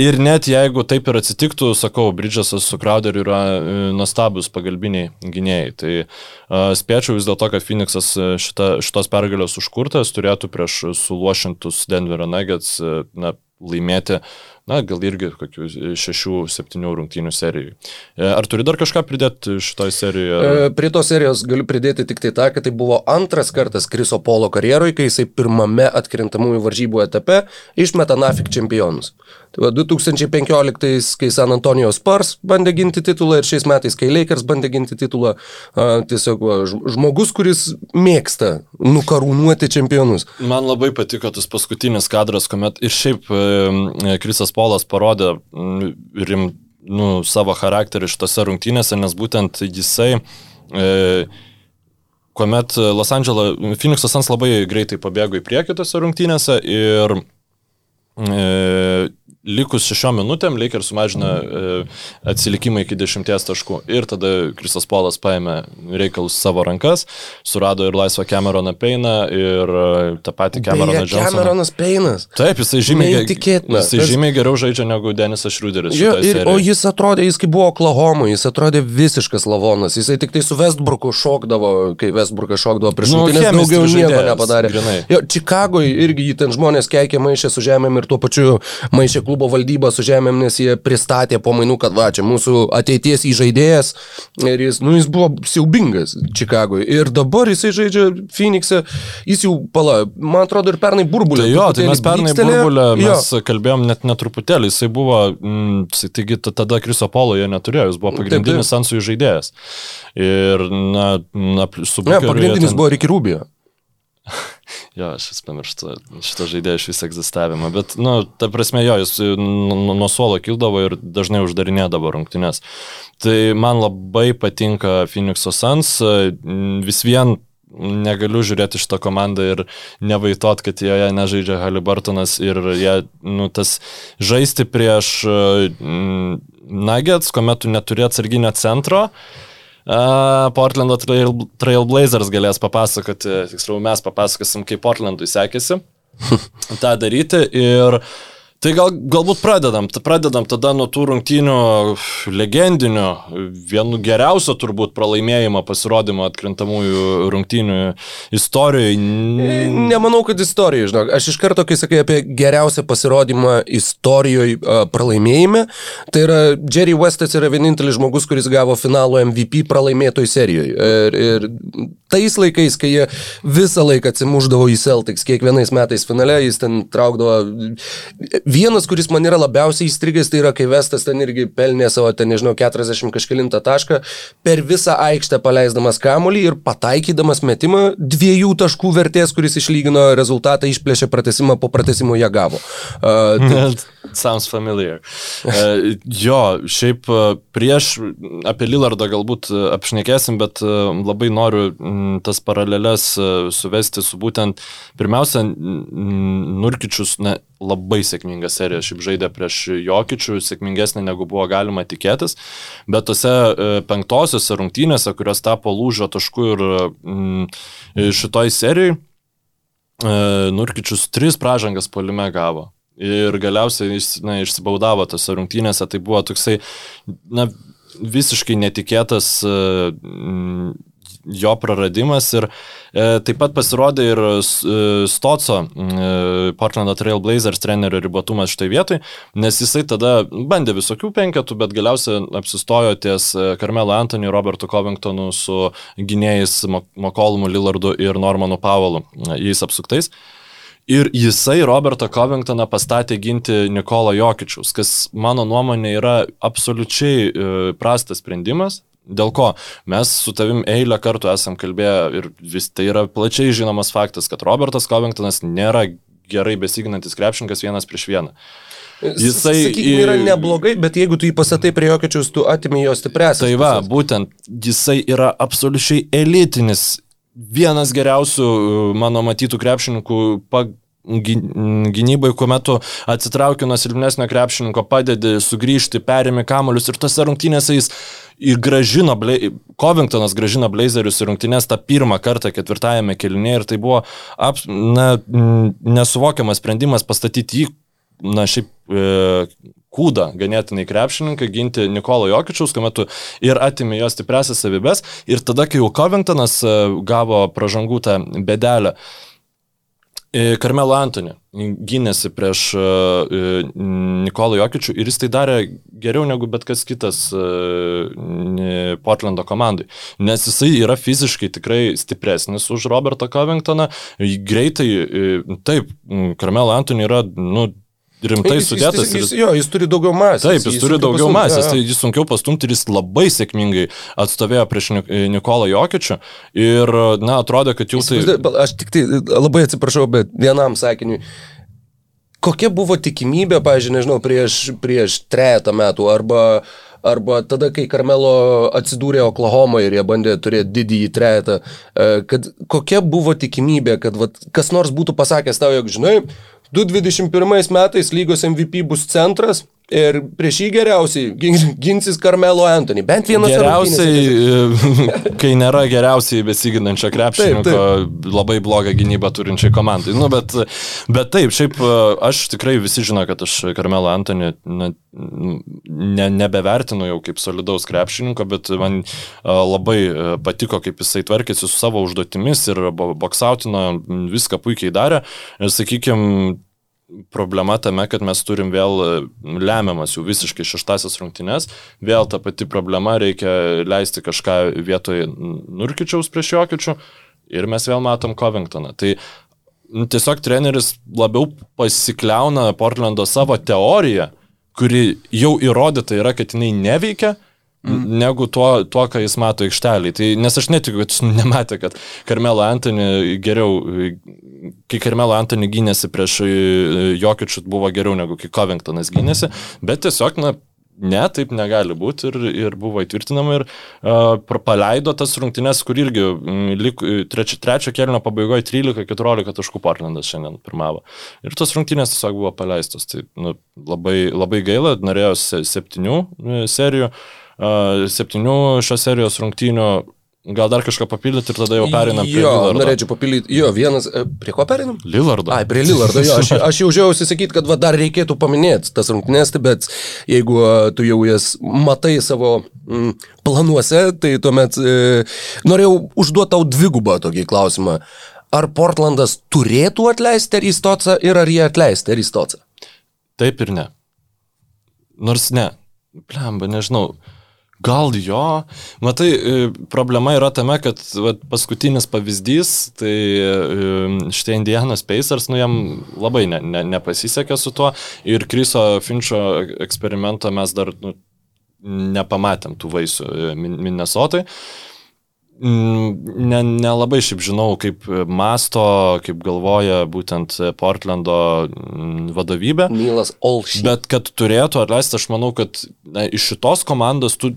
Ir net jeigu taip ir atsitiktų, sakau, Bridžasas su Crowderiu yra e, nuostabus pagalbiniai gynėjai. Tai uh, spėčiau vis dėlto, kad Phoenixas e, šita, šitos pergalės užkurtas turėtų prieš suluošintus Denverio Nuggets na, laimėti uh, na, gal irgi kokių šešių, septynių rungtynių serijų. E, ar turi dar kažką pridėti šitoje serijoje? E, prie tos serijos galiu pridėti tik tai tą, kad tai buvo antras kartas Kriso Polo karjeroje, kai jisai pirmame atkrintamųjų varžybų etape išmeta Nafik čempionus. Tai va, 2015, kai San Antonijos Spars bandė ginti titulą ir šiais metais, kai Lakers bandė ginti titulą, a, tiesiog va, žmogus, kuris mėgsta nukarūnuoti čempionus. Man labai patiko tas paskutinis kadras, kuomet ir šiaip e, Krisas Polas parodė mm, rim, nu, savo charakterį šitose rungtynėse, nes būtent jisai e, kuomet Los Angeles, Phoenix'o Sans labai greitai pabėgo į priekį tose rungtynėse ir e, likus šešiom minutėm Lakers sumažina e, atsilikimą iki dešimties taškų. Ir tada Kristas Polas paėmė reikalus savo rankas, surado ir laisvą Cameroną Peiną ir e, tą patį Cameroną Johnsoną. Cameronas Peinas. Taip, jisai žymiai, jisai žymiai geriau žaidžia negu Denisas Šriuderis. Jo, ir, o serijoj. jis atrodė, jis kaip buvo Oklahoma, jis atrodė visiškas lavonas. Jisai tik tai su Westbrooku šokdavo, kai Westbrookas šokdavo prieš Nu, chemistry daugiau nieko nepadarė. grynai. Jo, Čikagoje irgi jį ten žmonės keikė maišė su žemėm ir tuo pačiu maišė klubo valdybą su žemėm, nes jie pristatė po mainų, kad va, čia mūsų ateities įžaidėjas ir jis, nu, jis buvo siaubingas Čikagoje. Ir dabar jisai žaidžia Phoenix'e, jis jau, pala, man atrodo, ir pernai burbulė. Tai jo, tai mes pernai burbulę, Jo. mes kalbėjom net netruputėlį, jisai buvo, mm, jisai, taigi ta- tada Kriso Polo jo neturėjo, jis buvo pagrindinis Sansų žaidėjas. Ir, na, na su Ne, Bookeriu jie pagrindinis ten- buvo Ricky Rubio. (laughs) Jo, aš vis pamirštu šitą žaidėją iš visą egzistavimą, bet, nu, ta prasme, jo, jis nu- nu- nuo suolo kildavo ir dažnai uždarinėdavo rungtynes. Tai man labai patinka Phoenix'o Suns, mm, vis vien negaliu žiūrėti šitą komandą ir nevaitot, kad joje nežaidžia Halibartonas ir jie, nu, tas žaisti prieš mm, Nuggets, kuomet tu neturi atsarginio centro, Uh, Portlando Trail, Trailblazers galės papasakoti, tiksliau mes papasakosim, kaip Portlandui sekėsi (laughs) tą daryti. Ir Tai gal, galbūt pradedam, pradedam tada nuo tų rungtynių legendinių, vienu geriausio turbūt pralaimėjimo pasirodymo atkrintamųjų rungtynių istorijoje. Nemanau, kad istorijoje, žinok. Aš iš karto, kai sakai apie geriausią pasirodymą istorijoje pralaimėjime, tai yra Jerry Westas yra vienintelis žmogus, kuris gavo finalo MVP pralaimėtoj serijoje. Ir, ir tais laikais, kai jie visą laiką atsimuždavo į Celtics, kiekvienais metais finale jis ten traukdavo. Vienas, kuris man yra labiausiai įstrigęs, tai yra, kai Vestas ten irgi pelnė savo, ten nežinau, 40 kažkilintą tašką, per visą aikštę paleisdamas kamolį ir pataikydamas metimą dviejų taškų vertės, kuris išlygino rezultatą, išplėšė pratesimą, po pratesimo ją gavo. Uh, (laughs) tai, Sounds familiar. Uh, jo, šiaip prieš apie Lillardą galbūt apšnekėsim, bet labai noriu tas paralelės suvesti su būtent, pirmiausia, Nurkičius, na, labai sėkminga serija, šiaip žaidė prieš Jokičių, sėkmingesnė negu buvo galima tikėtis, bet tose uh, penktosiose rungtynėse, kurios tapo lūžio tašku ir mm, šitoj serijai, uh, Nurkičius tris pražangas polime gavo. Ir galiausiai jis, na, išsibaudavo tose rungtynėse, tai buvo toksai, na, visiškai netikėtas uh, jo praradimas ir e, taip pat pasirodė ir e, Stoco, e, Portlando Trail Blazers trenerio ribotumas štai vietoj, nes jisai tada bandė visokių penketų, bet galiausiai apsistojo ties Karmelo Antony, Robertu Covingtonu su gynėjais Mokolumu Lillardu ir Normanu Powellu, jais apsuktais. Ir jisai Robertą Covingtoną pastatė ginti Nikola Jokičius, kas mano nuomonė yra absoliučiai e, prastas sprendimas. Dėl ko mes su tavim eilę kartų esam kalbėję ir vis tai yra plačiai žinomas faktas, kad Robertas Covingtonas nėra gerai besiginantis krepšininkas vienas prieš vieną. Jisai Sakykime, yra neblogai, bet jeigu tu jį pasatai prie jokiečius, tu atimi jo stipresnį. Tai va, būtent jisai yra absoliučiai elitinis vienas geriausių mano matytų krepšininkų pag, gynybai, kuomet tu atsitrauki nuo silpnesnio krepšininko, padedi sugrįžti, perimi kamolius ir tose rungtynėse jis ir gražino, Covingtonas gražino Blazerius į rungtynės tą pirmą kartą ketvirtajame kelinėje ir tai buvo ap, na, nesuvokiamas sprendimas pastatyti jį, na šiaip e, kūdą ganėtinai krepšininkai, ginti Nikolo Jokičiaus, kuomet ir atimė jo stipresias savybės. Ir tada, kai jau Covingtonas gavo pražangų tą bedelę, Karmelo Antoni gynėsi prieš Nikolą Jokičių ir jis tai darė geriau negu bet kas kitas Portlando komandai. Nes jisai yra fiziškai tikrai stipresnis už Robertą Covingtoną. Greitai, taip, Karmelo Antoni yra, nu, rimtai jis, sudėtas. Jis, jis, jo, jis turi daugiau masės. Taip, jis, jis turi daugiau pastumti, masės, tai jis sunkiau pastumti ir jis labai sėkmingai atstovėjo prieš Nikolą Jokičių ir, na, atrodo, kad jau tai... Aš tik tai labai atsiprašau, bet vienam sakiniui. Kokia buvo tikimybė, pažiūrėjau, nežinau, prieš, prieš trejata metų arba arba tada, kai Karmelo atsidūrė Oklahomoje ir jie bandė turėti didįjį trejetą, kad kokia buvo tikimybė, kad vat, kas nors būtų pasakęs tau, jog žinai, 2021 metais lygos MVP bus centras ir prieš jį geriausiai gin- ginsis Carmelo Anthony. Bent vienas Geriausiai, e, (laughs) kai nėra geriausiai besiginančio krepšininko, labai blogą gynybą turinčiai komandai. Nu, bet, bet taip, šiaip e, aš tikrai visi žino, kad aš Karmelo Antony na, ne, nebevertinu jau kaip solidaus krepšininko, bet man e, labai patiko, kaip jisai tvarkėsi su savo užduotimis ir bo- boksautino, viską puikiai darė. Ir sakykime, problema tame, kad mes turim vėl e, lemiamas jau visiškai šeštasias rungtynes, vėl ta pati problema, reikia leisti kažką vietoj Nurkičiaus prieš Jokičių ir mes vėl matom Covingtoną. Tai nu, tiesiog treneris labiau pasikliauna Portlando savo teoriją, kuri jau įrodyta yra, kad jinai neveikia, Mm. negu tuo, tuo, ką jis mato aikštelį. Tai, nes aš netikiu, kad jis (laughs) nematė, kad Karmelo Antony geriau, kai Karmelo Antony gynėsi prieš e, Jokičių buvo geriau negu kai Covingtonas gynėsi, bet tiesiog, na, ne, taip negali būti ir, ir buvo įtvirtinama ir uh, paleido tas rungtynes, kur irgi lik, trečio, trečio kelio pabaigoje 13-14 taškų Portlandas šiandien pirmavo. Ir tos rungtynės tiesiog buvo paleistos. Tai nu, labai, labai gaila, norėjau se- septynių e, serijų, uh, septynių šios serijos rungtynių. Gal dar kažką papildyti ir tada jau perinam prie Jo, Lillardo. norėčiau papildyti. Jo, vienas. e, Prie ko perinam? Lillardo. Ai, prie Lillardo, jo, aš, aš jau žiausi sakyti, kad va, dar reikėtų paminėti tas rungtynės, tai bet jeigu a, tu jau jas matai savo mm, planuose, tai tuomet e, norėjau užduoti tau dvigubą tokį klausimą. Ar Portlandas turėtų atleisti Aristocą ir ar jie atleisti Aristocą? Taip ir ne. Nors ne. Plemba, nežinau. Gal jo. Matai, e, problema yra tame, kad vat, paskutinis pavyzdys, tai e, štai Indianas Pacers, nu jam labai ne, ne, nepasisekė su tuo ir Kriso Finčio eksperimento mes dar nu, nepamatėm tų vaisių e, Min- Mm, ne- Nelabai šiaip žinau, kaip masto, kaip galvoja būtent Portlando mm, vadovybė. Nilas Olšy. Bet kad turėtų atleisti, aš manau, kad na, iš šitos komandos tu,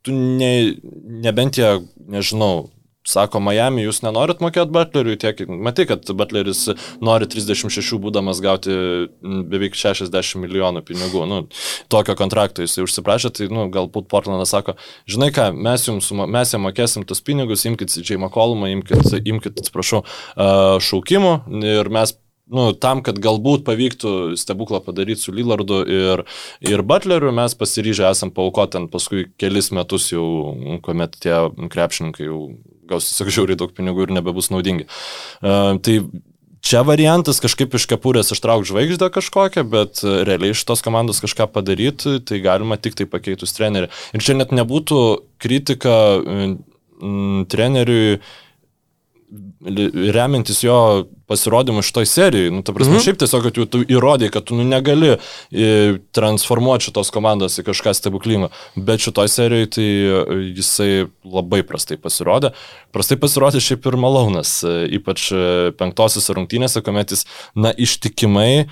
tu ne, nebent jie, nežinau, sako Miami, jūs nenorit mokėti Butleriui, tiek, matai, kad Butleris nori 36 būdamas gauti beveik 60 milijonų pinigų, nu, tokio kontrakto jisai užsiprašė, tai, nu, galbūt Portlandas sako, žinai ką, mes jums, mes jam mokėsim tos pinigus, imkite J. McCollumą, imkite, imkite atsiprašau, šaukimų ir mes nu, tam, kad galbūt pavyktų stebuklą padaryti su Lillardu ir, ir Butleriu, mes pasiryžę esam paukoti ant paskui kelis metus jau, kuomet tie krepšininkai jau gaus tiesiog žiauriai daug pinigų ir nebebus naudingi. Uh, tai čia variantas kažkaip iš kepurės ištrauk žvaigždę kažkokią, bet e, realiai iš tos komandos kažką padaryti, tai galima tik tai pakeitus trenerių. Ir čia net nebūtų kritika mm, treneriui remiantis jo pasirodymu šitoj serijai. Nu, ta prasme, mhm. šiaip tiesiog, kad tu įrodai, kad tu nu, negali e, transformuoti šitos komandos į kažką stebuklingo. Bet šitoj serijai tai e, jisai labai prastai pasirodė. Prastai pasirodė šiaip ir Malaunas, e, ypač penktosios rungtynėse, kuomet jis, na, ištikimai e,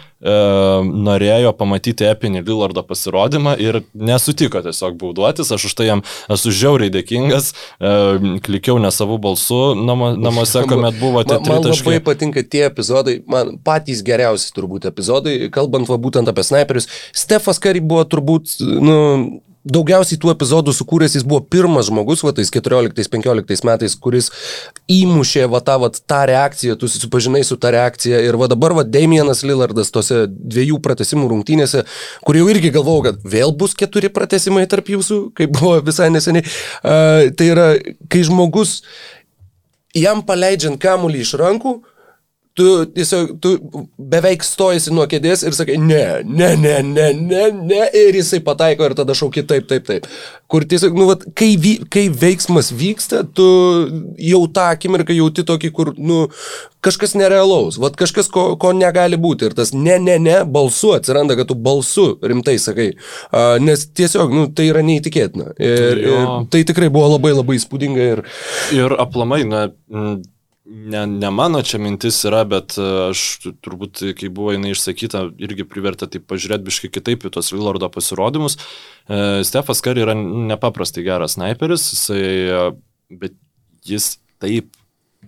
norėjo pamatyti epinį Lillardo pasirodymą ir nesutiko tiesiog bauduotis. Aš už tai jam esu žiauriai dėkingas, e, klikiau ne savų balsų namo, namuose, kuomet buvo tie Man, man labai tritaškai. patinka tie epizodai, man patys geriausi turbūt epizodai, kalbant va būtent apie snaiperius. Stefas Kari buvo turbūt, nu, daugiausiai tų epizodų sukūręs, jis buvo pirmas žmogus, va tais 14-15 metais, kuris įmušė va tą, va tą reakciją, tu susipažinai su tą reakciją ir va dabar va Damienas Lillardas tose dviejų pratesimų rungtynėse, kur jau irgi galvojau, kad vėl bus keturi pratesimai tarp jūsų, kaip buvo visai neseniai. Uh, tai yra, kai žmogus jam paleidžiant kamuolį iš rankų, tu tiesiog, tu beveik stojasi nuo kėdės ir sakai, ne, ne, ne, ne, ne, ne, ir jisai pataiko ir tada šauki taip, taip, taip. Kur tiesiog, nu, vat, kai, vy, kai veiksmas vyksta, tu jau tą akimirką jauti tokį, kur, nu, kažkas nerealaus, vat kažkas, ko, ko negali būti. Ir tas ne, ne, ne, balsu atsiranda, kad tu balsu rimtai sakai. A, nes tiesiog, nu, tai yra neįtikėtina. Ir, Jo. ir tai tikrai buvo labai labai įspūdinga ir Ir aplamai, na, mm, ne, ne mano čia mintis yra, bet e, aš tu- turbūt, kai buvo jinai išsakyta, irgi privertė taip pažiūrėti biškai kitaip į tos Lillardo pasirodymus. E, Stefas Kari yra nepaprastai geras sniperis, jisai, e, bet jis taip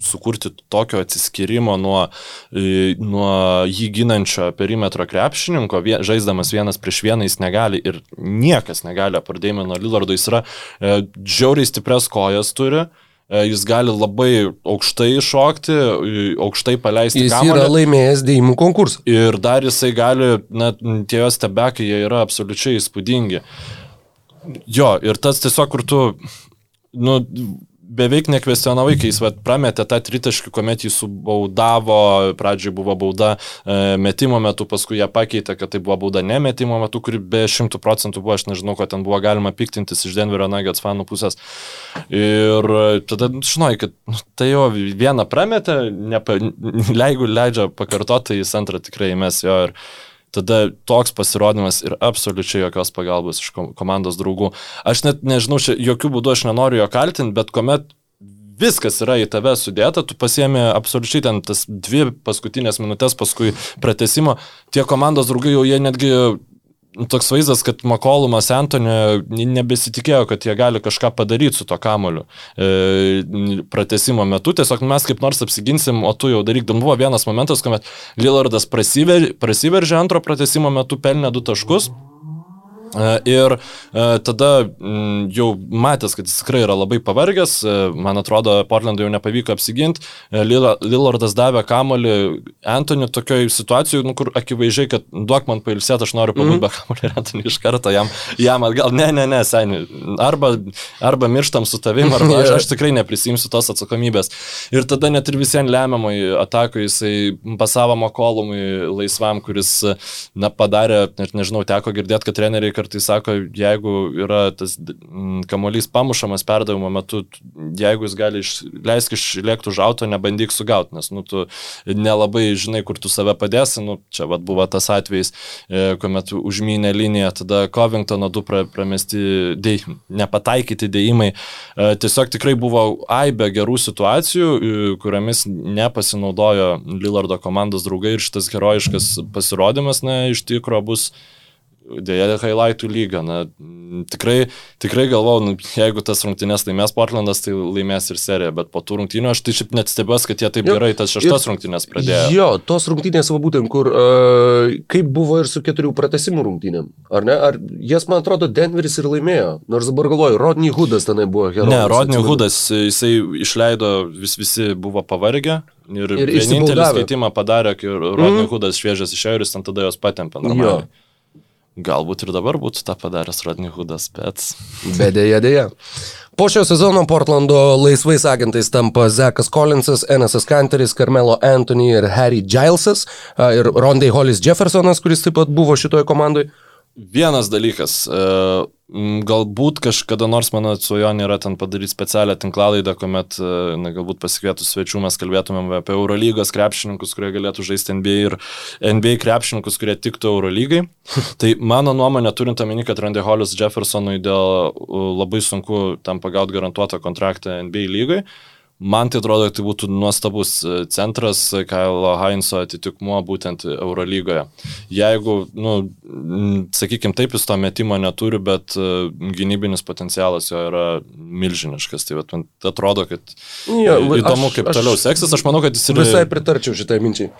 sukurti tokio atsiskirimo nuo, nuo jį ginančio perimetro krepšininko, žaisdamas vienas prieš vieną jis negali ir niekas negali apardėjimo nuo Lillardo, jis yra e, žiauriai stipres kojas turi. E, jis gali labai aukštai šokti, aukštai paleisti. Jis kamalį. yra laimėjęs dėjimų konkursą. Ir dar jisai gali, net tie jos tebekai, jie yra absoliučiai įspūdingi. Jo, ir tas tiesiog, kur tu, nu, beveik nekvestionavai, kai jis vat, prametė tą tritaškį, kuomet jį subaudavo, pradžioj buvo bauda e, metimo metu, paskui ją pakeitė, kad tai buvo bauda ne metimo metu, kuri be šimtų procentų buvo, aš nežinau, ko ten buvo galima piktintis iš Denverio Nuggets fanų pusės. Ir tada, žinai, kad nu, tai jo vieną prametė, nepa, jeigu leidžia pakartoti, tai jis antrą tikrai mes jo ir tada toks pasirodymas ir absoliučiai jokios pagalbos iš komandos draugų. Aš net nežinau, čia jokių būdų aš nenoriu jo kaltinti, bet kuomet viskas yra į tave sudėta, tu pasiemi absoliučiai ten tas dvi paskutinės minutės paskui pratesimo, tie komandos draugai jau jie netgi toks vaizdas, kad Makolumas Antonio nebesitikėjo, kad jie gali kažką padaryti su to kamoliu e, pratesimo metu. Tiesiog mes kaip nors apsiginsim, o tu jau daryk. Dan buvo vienas momentas, kuomet Lillardas prasiveržė, prasiveržė antro pratesimo metu, pelnė du taškus. E, ir e, tada jau matęs, kad jis tikrai yra labai pavargęs, e, man atrodo, Portlandui jau nepavyko apsiginti, Lillardas davė kamolį Antoniu tokioje situacijoje, nu, kur akivaizdžiai, kad duok man pailsėti, aš noriu pabūti mm. be kamolį ir Antoniu iš karto jam, jam atgal, ne, ne, ne, seniai, arba, arba mirštam su tavim, (laughs) arba aš, aš tikrai neprisimsiu tos atsakomybės. Ir tada net ir visiems lemiamai atakai jisai pasavo Makolumui laisvam, kuris, na, padarė, net nežinau, teko girdėti, kad treneriai kartais sako, jeigu yra tas kamuolys pamušamas perdavimo metu, jeigu jis gali leisti išlėkti už auto, nebandyk sugauti, nes nu, tu nelabai žinai, kur tu save padėsi. Nu, čia vat, buvo tas atvejis, e, kuomet užmynė liniją, tada Covingtono du pra, pramesti, dėj, nepataikyti dėjimai. E, tiesiog tikrai buvo aibė gerų situacijų, e, kuriamis nepasinaudojo Lillardo komandos draugai ir šitas herojiškas pasirodymas, na, iš tikrųjų bus Dėja, highlightų lyga. Na, tikrai, tikrai galvau, nu, jeigu tas rungtynės laimės Portlandas, tai laimės ir serija, bet po tų rungtynių aš tai šiaip net stebės, kad jie taip jo, gerai tas šeštas rungtynės pradėjo. Jo, tos rungtynės, va būtent, kur, uh, kaip buvo ir su keturių pratesimų rungtynėm, ar ne? Ar jas, man atrodo, Denveris ir laimėjo, nors dabar galvoju, Rodney Hoodas tenai buvo herojus. Ne, Rodney Hoodas, jisai išleido, vis visi buvo pavargę. Ir, ir vienintelį skaitimą padarė, kai Rodney mm. Hoodas šviežias išėjo ir jis ten tada jos patempė. Normaliai. Jo. Galbūt ir dabar būtų tą padaręs Rodney Hoodas, bet... Bet dėja, dėja. Po šio sezono Portlando laisvais agentais tampa Zekas Collinsas, Enesas Kanteris, Carmelo Anthony ir Harry Gilesas ir Rondai Hollis Jeffersonas, kuris taip pat buvo šitoje komandoje. Vienas dalykas, e, galbūt kažkada nors mano svajonė yra ten padaryti specialią tinklalaidą, kuomet, e, na, galbūt pasikvietus svečių mes kalbėtumėm apie Eurolygos krepšininkus, kurie galėtų žaisti NBA ir NBA krepšininkus, kurie tiktų Eurolygai. (laughs) tai mano nuomonė, turint omeny, kad Randy Hollis Jeffersonui dėl labai sunku tam pagauti garantuotą kontraktą NBA lygai, Man tai atrodo, tai būtų nuostabus e, centras Kailo Heinzo atitikmuo būtent Eurolygoje. Jeigu, nu, sakykime, taip jis to metimo neturi, bet e, gynybinis potencialas jo yra milžiniškas. Tai man atrodo, kad jo, įdomu, aš, kaip aš, toliau seksis. Aš manau, kad jis ir... Visai pritarčiau šitai minčiai.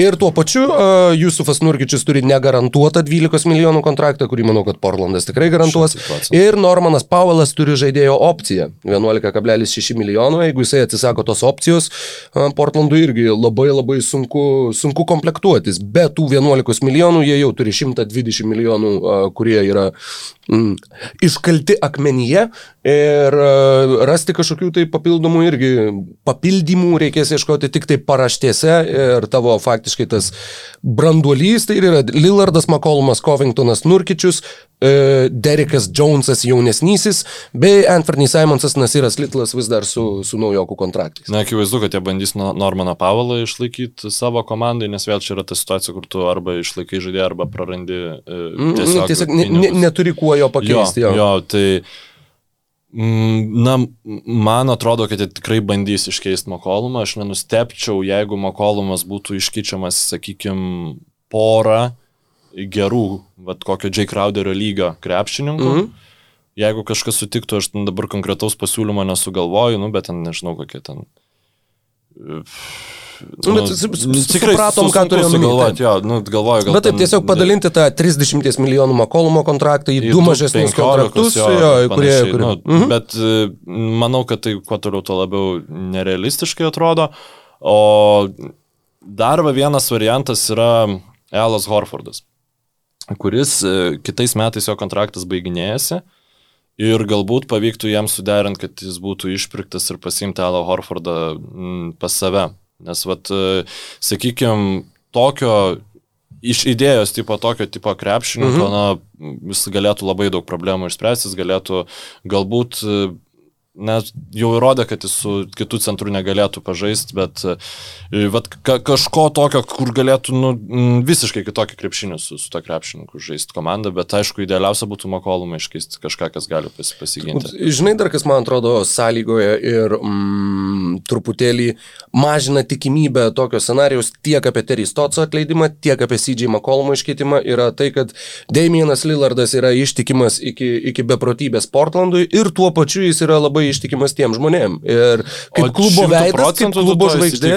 Ir tuo pačiu uh, Jusufas Nurkičius turi negarantuotą 12 milijonų kontraktą, kurį manau, kad Portlandas tikrai garantuos. Ir Normanas Pauelas turi žaidėjo opciją 11,6 milijonų, jeigu jeigu jisai atsisako tos opcijos, Portlandui irgi labai labai sunku, sunku komplektuotis. Be tų 11 milijonų jie jau turi 120 milijonų, kurie yra mm, iškalti akmenyje ir rasti kažkokių tai papildomų irgi papildymų reikės ieškoti tik tai paraštėse ir tavo faktiškai tas branduolys, tai yra Lillardas, McCollumas, Covingtonas, Nurkičius, e, Derekas Jonesas jaunesnysis, bei Anthony Simonsas, Nasiras Litlas vis dar su, su naujokų kontraktais. Na, akivaizdu, kad jie bandys Normaną Pavalą išlaikyti savo komandai, nes vėl čia yra ta situacija, kur tu arba išlaikai žaidėją, arba prarandi e, mm, tiesiog, tiesiog ne, ne, neturi kuo jo pakeisti. Jo, jo. jo tai mm, Na, man atrodo, kad jie tikrai bandys iškeisti Makolumą. Aš nenustepčiau, jeigu Makolumas būtų iškyčiamas, sakykime, porą gerų, vad kokio J. Crowderio lygio krepšininkų. Mm -hmm. Jeigu kažkas sutiktų, aš dabar konkretaus pasiūlymo nesugalvoju, nu, bet ten nežinau, kokie ten Nu, bet su- su- supratom, ką turėjom omeny, galvoti. Jo, nu, galvoju, gal Bet taip ten- tiesiog padalinti tą 30 milijonų Makolumo kontraktą į į du mažesnius 15, kontraktus, jo, jo, kurie... kurie nu, mhm. Bet e, manau, kad tai kuo toliau, tuo labiau nerealistiškai atrodo. O dar vienas variantas yra Elas Horfordas, kuris e, kitais metais jo kontraktas baiginėjasi. Ir galbūt pavyktų jam suderinti, kad jis būtų išpirktas ir pasimti Alą Horfordą mm, pas save. Nes, vat, sakykime, tokio iš idėjos tipo tokio tipo krepšininko, mhm. na, jis galėtų labai daug problemų išspręsti, jis galėtų galbūt, net jau įrodė, kad jis su kitų centrų negalėtų pažaisti, bet e, vat, ka, kažko tokio, kur galėtų nu, visiškai kitokį krepšinį su, su to krepšininku žaisti komandą, bet aišku, idealiausia būtų Makolumą iškeisti kažką, kas gali pas, pasiginti. Žinai, dar kas man atrodo sąlygoja ir mm, truputėlį mažina tikimybę tokio scenarijaus tiek apie Terry Stotso atleidimą, tiek apie CJ McCollumo iškeitimą yra tai, kad Damienas Lillardas yra ištikimas iki, iki beprotybės Portlandui ir tuo pačiu jis yra labai ištikimas tiem žmonėm. Ir kaip O klubo 100% veidas, kaip klubo žvaigždė,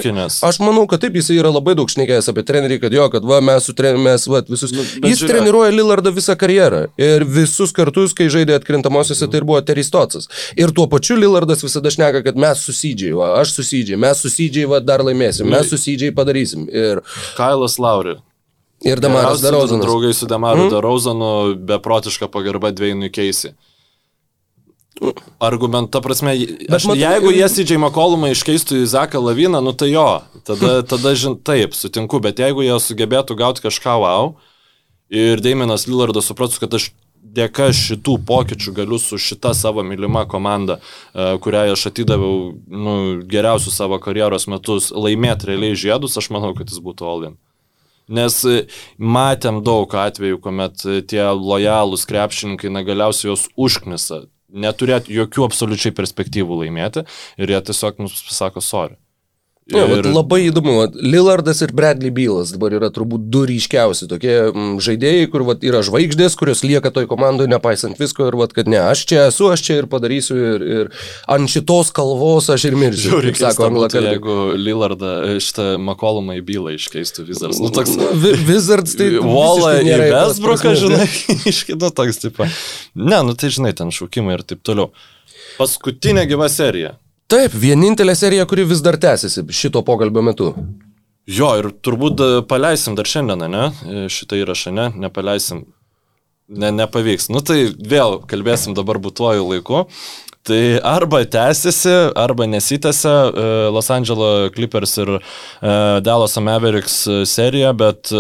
aš manau, kad taip jis yra labai daug šnekėjęs apie trenerį, kad jo, kad va, mes su treneriais, va, visus. Nu, jis žiūrėk. treniruoja Lillardą visą karjerą ir visus kartus, kai žaidė atkrintamosiose, tai ir buvo Terry Stotsas. Ir tuo pačiu Lillardas visada šneka, kad mes susydžiai, va, aš susydžiai, mes susydžiai, va, dar laimėsim, mes susydžiai padarysim. Ir, Kailas Lauri. ir Damaras Darozanas. Draugai su Damaru mm. Darozanu, beprotiška pagarba dviejų keisi. Argumentą prasme, aš, matai- jeigu jie CJ McCollumą iškeistų į Zaką Laviną, nu tai jo, tada, (laughs) tada žin, taip, sutinku, bet jeigu jie sugebėtų gauti kažką wow ir Daiminas Lillardas suprastų, kad aš dėka šitų pokyčių galiu su šita savo mylima komanda, e, kuriai aš atidaviau nu, geriausius savo karjeros metus, laimėti realiai žiedus, aš manau, kad jis būtų Olin. Nes e, matėm daug atvejų, kuomet e, tie lojalūs krepšininkai na galiausiai jos užknisa, neturėt jokių absoliučiai perspektyvų laimėti ir jie tiesiog mums pasako sorry. Jo, ir... Labai įdomu, Lillardas ir Bradley Bylas dabar yra turbūt du ryškiausi tokie mm, žaidėjai, kur vat, yra žvaigždės, kurios lieka toj komandoje nepaisant visko ir vat, kad ne, aš čia esu, aš čia ir padarysiu ir, ir ant šitos kalvos aš ir mirsiu. Žiūrėk, kaip sako anglakalbiai. jeigu Lillardą e, šitą Makolumą į bylą iškeistų Wizards. Nu, toks Vi- Wizards tai... Visiškai į prasmės, žinai, (laughs) iškino toks, taip. Ne, nu tai žinai, ten šaukimai ir taip toliau. Paskutinė gyva serija. Taip, vienintelė serija, kuri vis dar tęsiasi šito pokalbio metu. Jo, ir turbūt e, paleisim dar šiandieną, ne? E, Šitą įrašą, ne? Nepaleisim. Ne, nepavyks. Nu tai vėl kalbėsim dabar būtuoju laiku. Tai arba tęsiasi, arba nesitęsia e, Los Angeles Clippers ir Dallas Mavericks serija, bet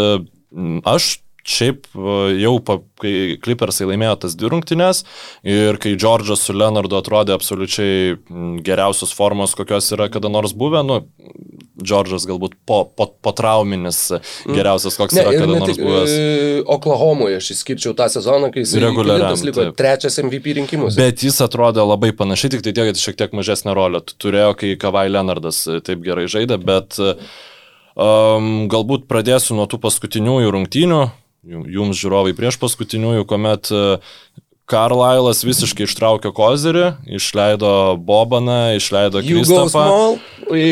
aš šiaip e, jau, pa, kai Clippersai laimėjo tas dvi rungtynes ir kai Džordžas su Leonardu atrodė absoliučiai geriausios formos, kokios yra kada nors buvę, nu, Džordžas galbūt po, po, po trauminis geriausias, koks Ne, yra kada ne nors tik buvęs. e, Oklahomoje aš išskirčiau tą sezoną, kai jis Reguliariam, liko taip. trečias MVP rinkimus. Bet jis atrodė labai panašiai, tik tai tiek, kad šiek tiek mažesnę rolę tu- turėjo, kai Kavai Leonardas e, taip gerai žaidė, bet um, galbūt pradėsiu nuo tų paskutiniųjų rungtynių, jums žiūrovai prieš paskutiniųjų, kuomet e, Carlisle'as visiškai ištraukė kozerį, išleido Bobaną, išleido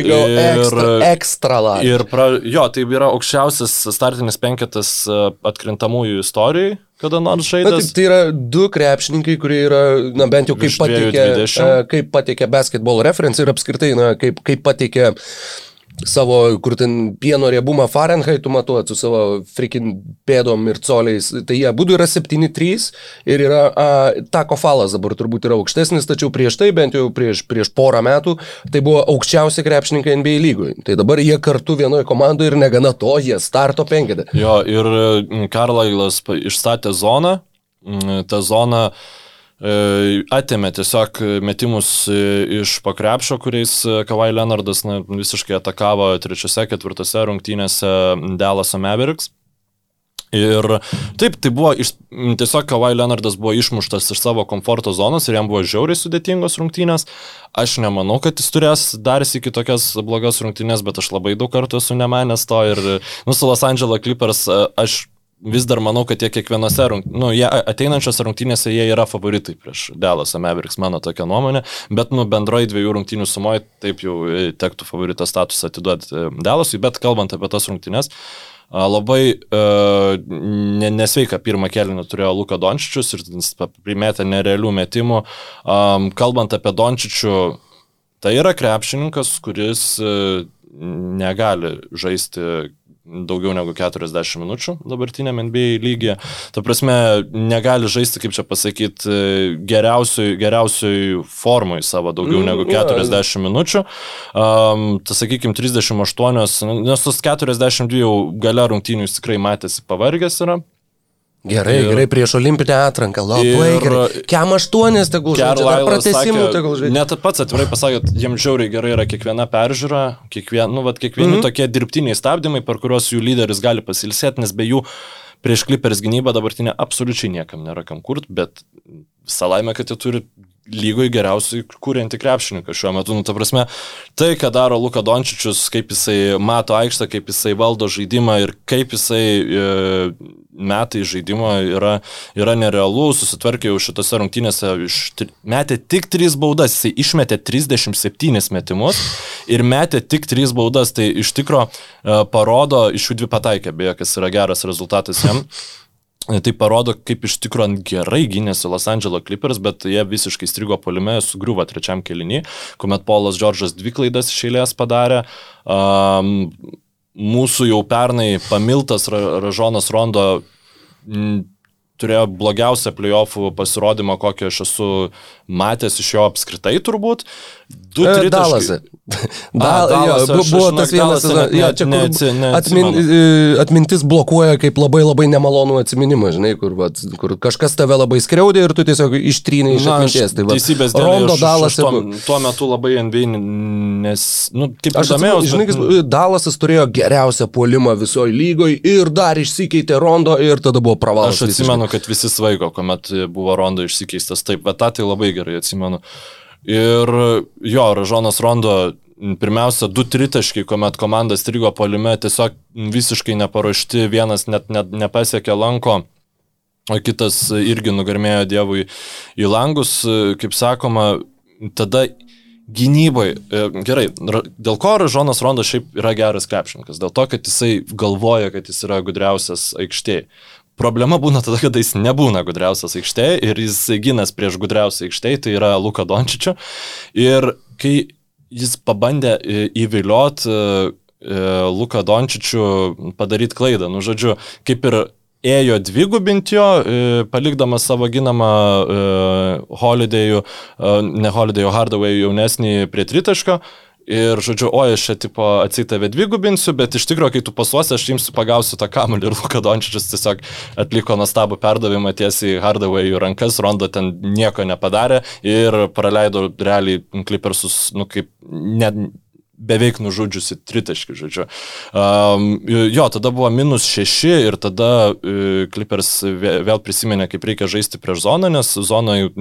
go Ir- extra, extra large. Ir pra, jo, tai yra aukščiausias startinis penketas e, atkrintamųjų istorijai, kada nors žaidęs. tai, tai yra du krepšininkai, kurie yra, na bent jau kaip Virš dviejų pateikė, e, kaip pateikė basketball reference ir apskritai, na, kaip, kaip pateikė savo, kur ten pieno riebumą Fahrenheit, matuot su savo frikin pėdom ir coliais. Tai jie būtų yra 7-3 ir yra a, Tako Falas dabar turbūt yra aukštesnis, tačiau prieš tai, bent jau prieš, prieš porą metų, tai buvo aukščiausi krepšininkai NBA lygoj. Tai dabar jie kartu vienoje komandoje ir negana to, jie starto penketą. Jo, ir mm, Karlailas išstatė zoną, mm, ta zona e, atėmė tiesiog metimus e, iš pakrepšio, kuriais e, Kavai Leonardas na, visiškai atakavo trečiose, ketvirtose rungtynėse Dallas Mavericks. Ir taip, tai buvo iš, tiesiog Kavai Leonardas buvo išmuštas iš savo komforto zonos ir jam buvo žiauriai sudėtingos rungtynės. Aš nemanau, kad jis turės dar iki tokias blogas rungtynės, bet aš labai daug kartų esu nemanęs to ir, nu, su Los Angeles Clippers e, aš vis dar manau, kad jie kiekvienose rungtynėse, nu, jie ateinančiose rungtynėse jie yra favoritai prieš Delas Mavericks, mano tokia nuomonė, bet nu, bendroji dviejų rungtynių sumoje taip jau e, tektų favorito statusą atiduoti e, Delasui, bet kalbant apie tas rungtynės, Labai uh, nesveika pirmą kelią turėjo Luka Dončičius ir primėtė nerealių metimų. Um, kalbant apie Dončičių, tai yra krepšininkas, kuris uh, negali žaisti daugiau negu 40 minučių dabartiniam NBA lygyje. Ta prasme, negali žaisti, kaip čia pasakyti, geriausioj, geriausioj formai savo daugiau mm, negu 40 yeah. minučių. Um, tas, sakykime, 38, nes tos 42 jau gale rungtynių jis tikrai matėsi pavargęs yra. Gerai, ir, gerai, prieš olimpinę atranką, labai ir, gerai. Kem aštuonės tegul žaidžia, pratesimų tegul žaidžia. Net pats atvirai pasakėt, jiems žiauriai gerai yra kiekviena peržiūra, kiekvien, nu, vat, kiekvieni mm -hmm. tokie dirbtiniai stabdymai, per kuriuos jų lyderis gali pasilsėti, nes be jų prieš klipers gynybą dabartinė absoliučiai niekam nėra kam kurt, bet salaime, kad jie turi lygoj geriausiai kūrinti krepšininką šiuo metu. Nu, ta prasme, tai, ką daro Luka Dončičius, kaip jisai mato aikštę, kaip jisai valdo žaidimą ir kaip jisai e, metai žaidimo yra, yra nerealu, susitvarkė jau šitose rungtynėse, iš, metė tik 3 baudas, jisai išmetė 37 metimus ir metė tik 3 baudas, tai iš tikro e, parodo, iš jų dvi pataikė, beje, kas yra geras rezultatas jam. Tai parodo, kaip iš tikrųjų gerai gynėsi Los Angeles Clippers, bet jie visiškai strigo polime, sugriuvo trečiam kelinį, kuomet Polas Džordžas dvi klaidas iš eilės padarė. Um, mūsų jau pernai pamiltas Ražonas Rondo m, turėjo blogiausią playoffų pasirodymą, kokį aš esu matęs iš jo apskritai turbūt. Du, e, Dalasai. Dal, A, jo, aš, buvo aš, tas vienas, ne, jo, čia ne, ne, ne, atmin, e, atmintis blokuoja kaip labai labai nemalonų atsiminimą, žinai, kur, vat, kur kažkas tave labai skriaudė ir tu tiesiog ištrynai iš atminties. Tai, va, teisybės dėlį. Rondo Dalas. Tuo, tuo metu labai NBA, nes, nu, kaip aš domėjausi. Žinai, bet... Dalasas turėjo geriausią puolimą visoje lygoje ir dar išsikeitė Rondo ir tada buvo pravalas. Aš atsimenu, visiškai. kad visi svaigo, kuomet buvo Rondo išsikeistas. Taip, bet tą tai labai gerai atsimenu. Ir jo, Ražonas Rondo pirmiausia, du tritaškiai, kuomet komanda strigo polime, tiesiog visiškai neparuošti, vienas net, net nepasiekė lanko, o kitas irgi nugarmėjo Dievui į langus, kaip sakoma, tada gynybai, e, gerai, dėl ko Ražonas Rondas šiaip yra geras krepšininkas, dėl to, kad jisai galvoja, kad jis yra gudriausias aikštėje. Problema būna tada, kada jis nebūna gudriausias aikštėje ir jis ginas prieš gudriausią aikštėje, tai yra Luka Dončičiu. Ir kai jis pabandė e, įviliot e, e, Luką Dončičių padaryti klaidą. Nu, žodžiu, kaip ir ėjo dvigubinti jo, palikdamas savo ginamą Holiday'ų, ne Holiday'ų, Hardaway jaunesnį prie tritaško. Ir, žodžiu, o aš čia tipo atsitavę dvigubinsiu, bet iš tikrųjų, kai tu pasuosi, aš jums pagausiu tą kamuolį ir Luka Dončičius tiesiog atliko nuostabų perdavimą tiesiai Hardaway jų rankas, Rondo ten nieko nepadarė ir praleido realiai Clippersus, nu kaip, ne, beveik nužudžiusi tritaškį, žodžiu. Um, jo, tada buvo minus šeši ir tada uh, Clippers vėl prisiminė, kaip reikia žaisti prieš zoną, nes zonoje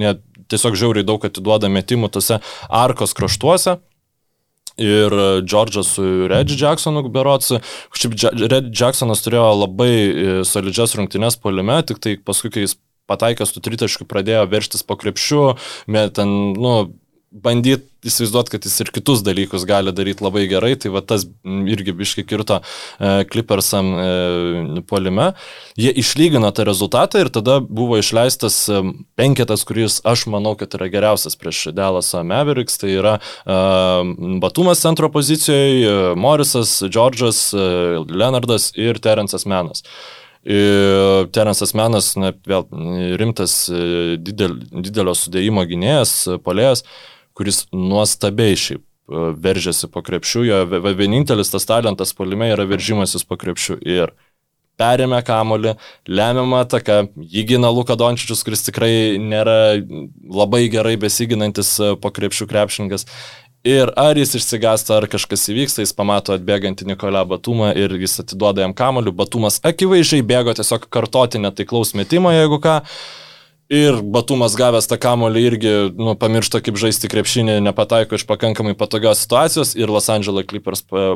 tiesiog žiauriai daug atiduoda metimų tose arkos kraštuose ir Džordžas su Red Jacksonu berots. Šiaip Red Jacksonas turėjo labai e, solidžias rungtynes polime, tik tai paskui, kai jis pataikęs tų tritaškių pradėjo verštis po krepšiu, ten, nu, bandyti įsivaizduoti, kad jis ir kitus dalykus gali daryti labai gerai, tai va tas irgi biški kirto e, Clippersam e, polime. Jie išlygino tą rezultatą ir tada buvo išleistas e, penketas, kuris aš manau, kad yra geriausias prieš Dallasą Mavericks, tai yra e, Batumas centro pozicijoje, e, Morrisas, Džordžas, e, Leonardas ir Terence'as Menas. Terensas Menas, na, vėl rimtas e, didel, didelio sudėjimo gynėjas, polėjas, kuris nuostabiai šiaip e, veržiasi po krepšių, jo vienintelis tas talentas polime yra veržimasis po krepšių ir perėmė kamolį, lemiamą ataką, jį gina Luka Dončičius, kuris tikrai nėra labai gerai besiginantis e, po krepšių krepšininkas. Ir ar jis išsigąsta, ar kažkas įvyksta, jis pamato atbėgantį Nikolą Batumą ir jis atiduoda jam kamoliu. Batumas akivaizdžiai bėgo tiesiog kartoti netaiklaus metimo, jeigu ką. Uh, Ir Batumas gavęs tą kamolį irgi nu, pamiršta, kaip žaisti krepšinį, nepataiko iš pakankamai patogios situacijos ir Los Angeles Clippers pa,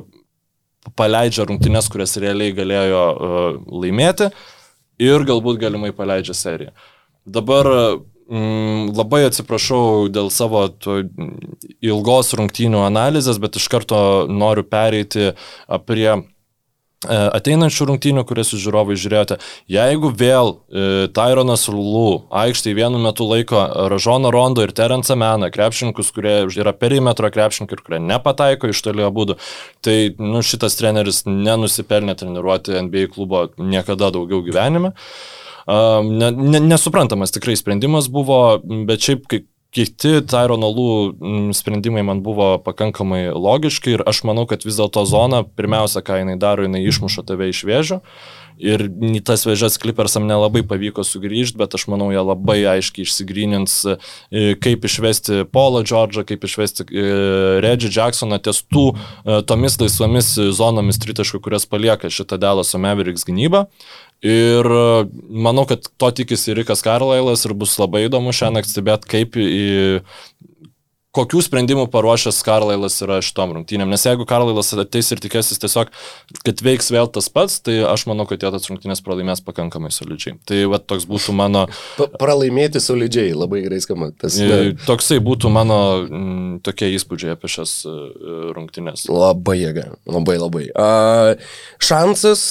paleidžia rungtynes, kurias realiai galėjo uh, laimėti. ir galbūt galimai paleidžia seriją. Dabar mm, labai atsiprašau dėl savo ilgos rungtynių analizės, bet iš karto noriu pereiti prie E, ateinančių rungtynių, kurias jūs žiūrovai žiūrėjote, jeigu vėl e, Tyronas Lulu aikštai vienu metu laiko Ražoną Rondo ir Terence Meną, krepšininkus, kurie yra perimetro krepšininkai ir kurie nepataiko iš tolio būdų, tai nu, šitas treneris nenusipelnė treniruoti NBA klubo niekada daugiau gyvenime. Uh, ne, ne, nesuprantamas tikrai sprendimas buvo, bet šiaip kai kiti Tyrono Lų mm, sprendimai man buvo pakankamai logiški ir aš manau, kad vis dėlto zona, pirmiausia, ką jinai daro, jinai išmuša tave iš vėžio. Ir tas vėžes Clippersam nelabai pavyko sugrįžti, bet aš manau, jie labai aiškiai išsigrynins, e, kaip išvesti Paulą Džordžą, kaip išvesti e, Reggie Jacksoną ties tų e, tomis laisvomis zonomis tritaškų, kurias palieka šitą Delaso Mavericks gynybą. Ir manau, kad to tikisi Rikas Karlailas ir bus labai įdomu šiandien stebėti, kaip į kokių sprendimų paruošęs Karlailas yra šitom rungtynėm. Nes jeigu Karlailas ateis ir tikėsis tiesiog, kad veiks vėl tas pats, tai aš manau, kad jie tas rungtynės pralaimės pakankamai solidžiai. Tai va, toks būtų mano... Pa pralaimėti solidžiai, labai gerai skamba. Tas, ne... Toksai būtų mano m, mm, tokie įspūdžiai apie šias uh, rungtynės. Labai jėga, labai labai. Uh, šansas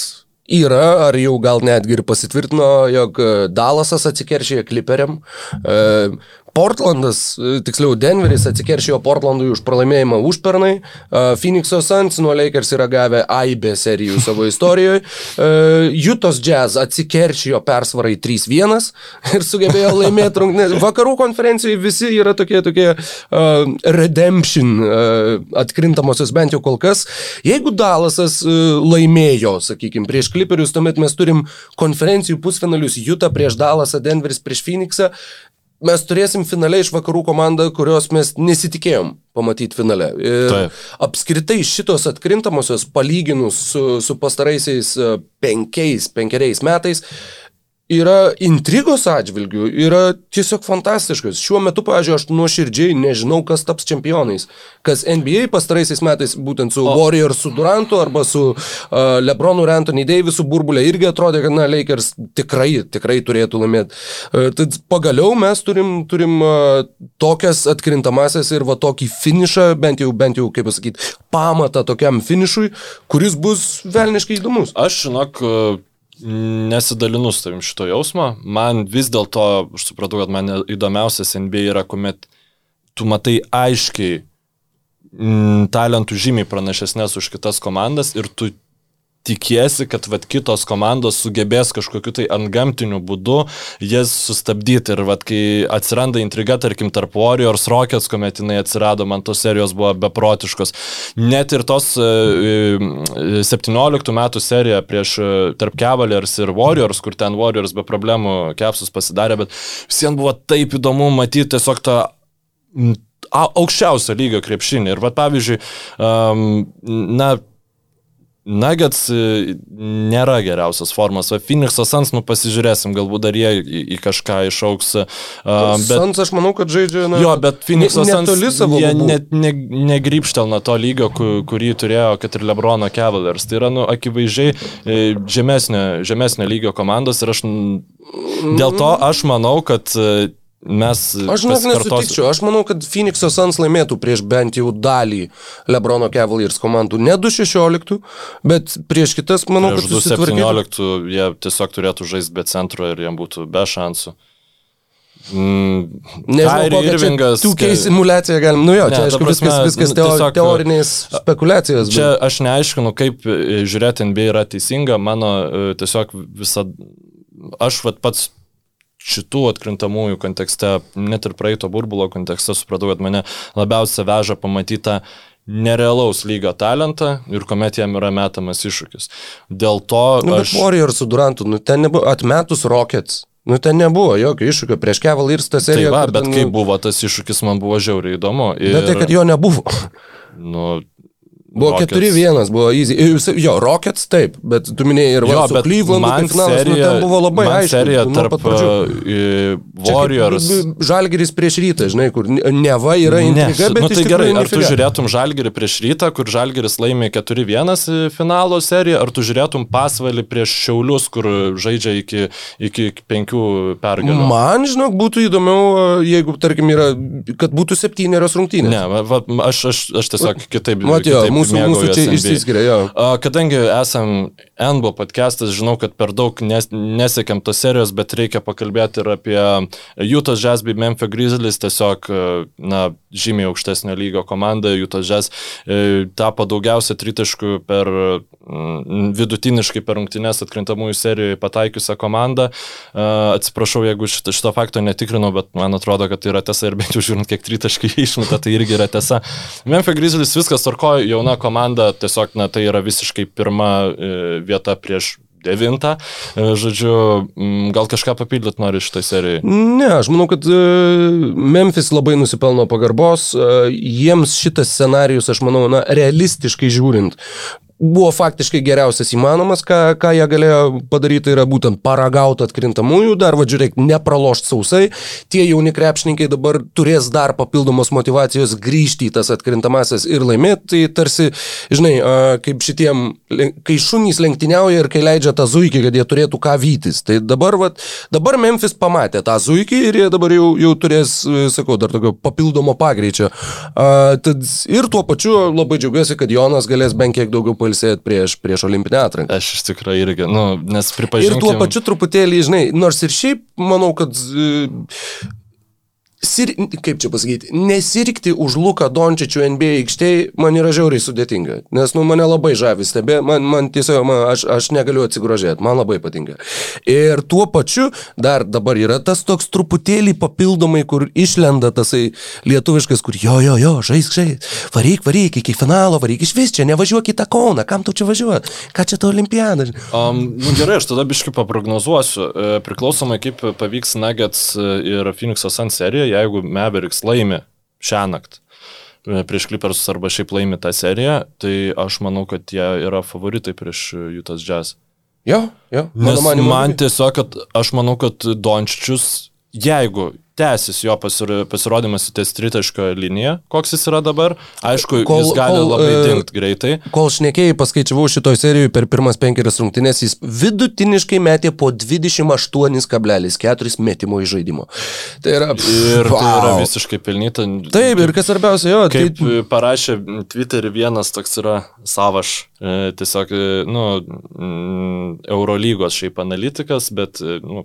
Yra, ar jau gal netgi ir pasitvirtino, jog Dalasas atsikeršė kliperiam. E, Portlandas, e, tiksliau Denveris atsikeršijo Portlandui už pralaimėjimą užpernai, e, Phoenix'o Suns nuo Lakers yra gavę aibę serijų savo (laughs) istorijoje, Jutos Jazz atsikeršijo persvarai 3-1 ir sugebėjo laimėti rungtynės. (laughs) Vakarų konferencijoje visi yra tokie, tokie uh, redemption uh, atkrintamosios bent jau kol kas. Jeigu Dalasas uh, laimėjo, sakykime, prieš Clipperius, tuomet mes turim konferencijų pusfinalius Juta prieš Dalasą, Denveris prieš Phoenixą mes turėsim finale iš vakarų komandą, kurios mes nesitikėjom pamatyti finale. Ir Taip. apskritai šitos atkrintamosios palyginus su, su pastaraisiais e, penkiais, penkeriais metais, yra intrigos atžvilgių, yra tiesiog fantastiškas. Šiuo metu, pažiūrėjau, aš nuoširdžiai nežinau, kas taps čempionais. Kas NBA pastaraisiais metais, būtent su o. Warriors, su Durantu arba su uh, Lebronu ir Anthony Davisu burbulė irgi atrodė, kad, na, Lakers tikrai, tikrai turėtų laimėti. Uh, tad pagaliau mes turim, turim uh, tokias atkrintamasias ir va tokį finišą, bent jau, bent jau, kaip pasakyti, pamatą tokiam finišui, kuris bus velniškai įdomus. Aš, žinok, uh nesidalinu su tavim šito jausmo. Man vis dėlto, aš supratau, kad man įdomiausias NBA yra, kuomet tu matai aiškiai m, talentų žymiai pranašesnės už kitas komandas ir tu tikiesi, kad vat, kitos komandos sugebės kažkokiu tai antgamtiniu būdu jas sustabdyti. Ir vat, kai atsiranda intriga, tarkim, tarp Warriors Rockets, kuomet jinai atsirado, man tos serijos buvo beprotiškos. Net ir tos e, 17 e, metų serija prieš e, tarp Cavaliers ir Warriors, kur ten Warriors be problemų kepsus pasidarė, bet visiems buvo taip įdomu matyti tiesiog tą aukščiausio lygio krepšinį. Ir, va, pavyzdžiui, um, na, Nuggets e, nėra geriausias formas, o Phoenix'o Suns, nu pasižiūrėsim, galbūt dar jie į, į kažką išauks. Uh, bet, Suns aš manau, kad žaidžia, na, jo, bet Phoenix'o Suns, jie net ne, negrypštelna to lygio, kurį turėjo, kad ir Lebrono Cavaliers. Tai yra, nu, akivaizdžiai e, žemesnio, žemesnio lygio komandos ir aš dėl to aš manau, kad mes... Aš žinok nesutikčiau, aš manau, kad Phoenix'o Suns laimėtų prieš bent jau dalį Lebrono Cavaliers komandų. Ne 2-16, bet prieš kitas, manau, prieš kad 2-17 jie tiesiog turėtų žaisti be centro ir jiem būtų be šansų. Mm, Nežinau, kokia Irvingas. Tūkiai simulacija galim, nu jo, ne, čia aišku prasme, viskas, viskas nu, teo, tiesiog, teorinės spekulacijos. Čia bet... aš neaiškinu, kaip žiūrėti NBA yra teisinga, mano e, tiesiog visą, aš vat, pats šitų atkrintamųjų kontekste, net ir praeito burbulo kontekste, supratau, kad mane labiausia veža pamatyta nerealaus lygio talentą ir kuomet jam yra metamas iššūkis. Dėl to... Nu, aš... Warriors su Durantu, nu, ten nebuvo atmetus Rockets. Nu, ten nebuvo jokio iššūkio prieš Cavaliers tas serija. Tai va, bet ten, kaip nu... buvo tas iššūkis, man buvo žiauriai įdomu. Ir... Bet tai, kad jo nebuvo. Nu, Buvo 4-1, buvo easy. Jo, Rockets taip, bet tu minėjai ir Jo, va, su bet tai finalas, nu, serija- ten buvo labai man aišku. serija nuo tarp uh, Warriors. Žalgiris prieš rytą, žinai, kur ne- neva yra Ne, intriga, bet nu, tai gerai, ar tu žiūrėtum Žalgirį prieš rytą, kur Žalgiris laimė 4-1 finalo seriją, ar tu žiūrėtum pasvalį prieš Šiaulius, kur žaidžia iki, iki penkių pergalių? Man, žinok, būtų įdomiau, jeigu, tarkim, yra, kad būtų septynerios rungtynės. Ne, va, va, aš, aš, aš tiesiog kitaip. Mat, jo, kitaip mūsų, mūsų čia išsiskiria, jo. Kadangi esam NBO podcastas, žinau, kad per daug nes, nesiekėm tos serijos, bet reikia pakalbėti ir apie Utah Jazz bei Memphis Grizzlies, tiesiog, na, žymiai aukštesnio lygio komanda. Utah Jazz e, tapo daugiausia tritaškų per vidutiniškai per rungtynės atkrintamųjų serijoje pataikiusią komandą. Atsiprašau, jeigu šito, šito fakto netikrinau, bet man atrodo, kad tai yra tiesa ir bent jau žiūrint, kiek tritaškai išmeta, tai irgi yra tiesa. Memphis Grizzlies viskas tvarkoja, jauna komanda, tiesiog, na, tai yra visiškai pirma e, vieta prieš devintą. E, žodžiu, gal kažką papildyti nori šitai serijai. Ne, aš manau, kad e, Memphis labai nusipelno pagarbos. Jiems šitas scenarius, aš manau, na, realistiškai žiūrint, buvo faktiškai geriausias įmanomas, ką, ką jie galėjo padaryti, yra būtent paragauti atkrintamųjų, dar vadžiūrėk, nepralošti sausai. Tie jauni krepšininkai dabar turės dar papildomos motivacijos grįžti į tas atkrintamasis ir laimėti. Tai tarsi, žinai, kaip šitiem, kai šunys lenktyniauja ir kai leidžia tą zuikį, kad jie turėtų ką vytis. Tai dabar, vat, dabar Memphis pamatė tą zuikį ir jie dabar jau, jau turės, e, sakau, dar tokio papildomo pagreičio. Tad ir tuo pačiu labai džiaugiuosi, kad Jonas galės bent kiek daugiau pailsėti prieš, prieš olimpinę atranką. Aš iš tikrųjų irgi, nu, nes Ir pripažinsiu. tuo pačiu truputėlį, žinai, nors ir šiaip manau, kad... e, Sir, kaip čia pasakyti, nesirgti už Luką Dončičių NBA aikštėje man yra žiauriai sudėtinga, nes nu, mane labai žavi stebė, man, man tiesiog, man, aš, aš negaliu atsigrožėti, man labai patinka. Ir tuo pačiu dar dabar yra tas toks truputėlį papildomai, kur išlenda tasai lietuviškas, kur jo, jo, jo, žaisk, žaisk, varyk, varyk iki finalo, varyk iš vis čia, nevažiuok į tą kauną, kam tu čia važiuoti, ką čia to olimpiadą. Um, nu, gerai, aš tada biškai paprognozuosiu. E, Priklausomai kaip pavyks Nuggets e, ir Phoenix'o Sun serija, jeigu Mavericks laimi šią naktį e, prieš Clippersus arba šiaip laimi tą seriją, tai aš manau, kad jie yra favoritai prieš Utah Jazz. Jo, jo, Nes manymu, man tiesiog, kad aš manau, kad Dončičius, jeigu tęsis jo pasir pasirodymas į ties tritaško liniją, koks jis yra dabar, aišku, Kol- jis gali kol, labai e, dingti greitai. Kol šnekėjai, paskaičiavau šitoj serijoje per pirmas penkerias rungtynės, jis vidutiniškai metė po 28,4 metimo iš žaidimo. Tai yra... Ir wow. tai yra visiškai pelnyta. Taip, ir kas svarbiausia, jo, Kaip tai... parašė Twitter'į vienas toks yra savaš, e, tiesiog, nu, Eurolygos šiaip analitikas, bet, nu,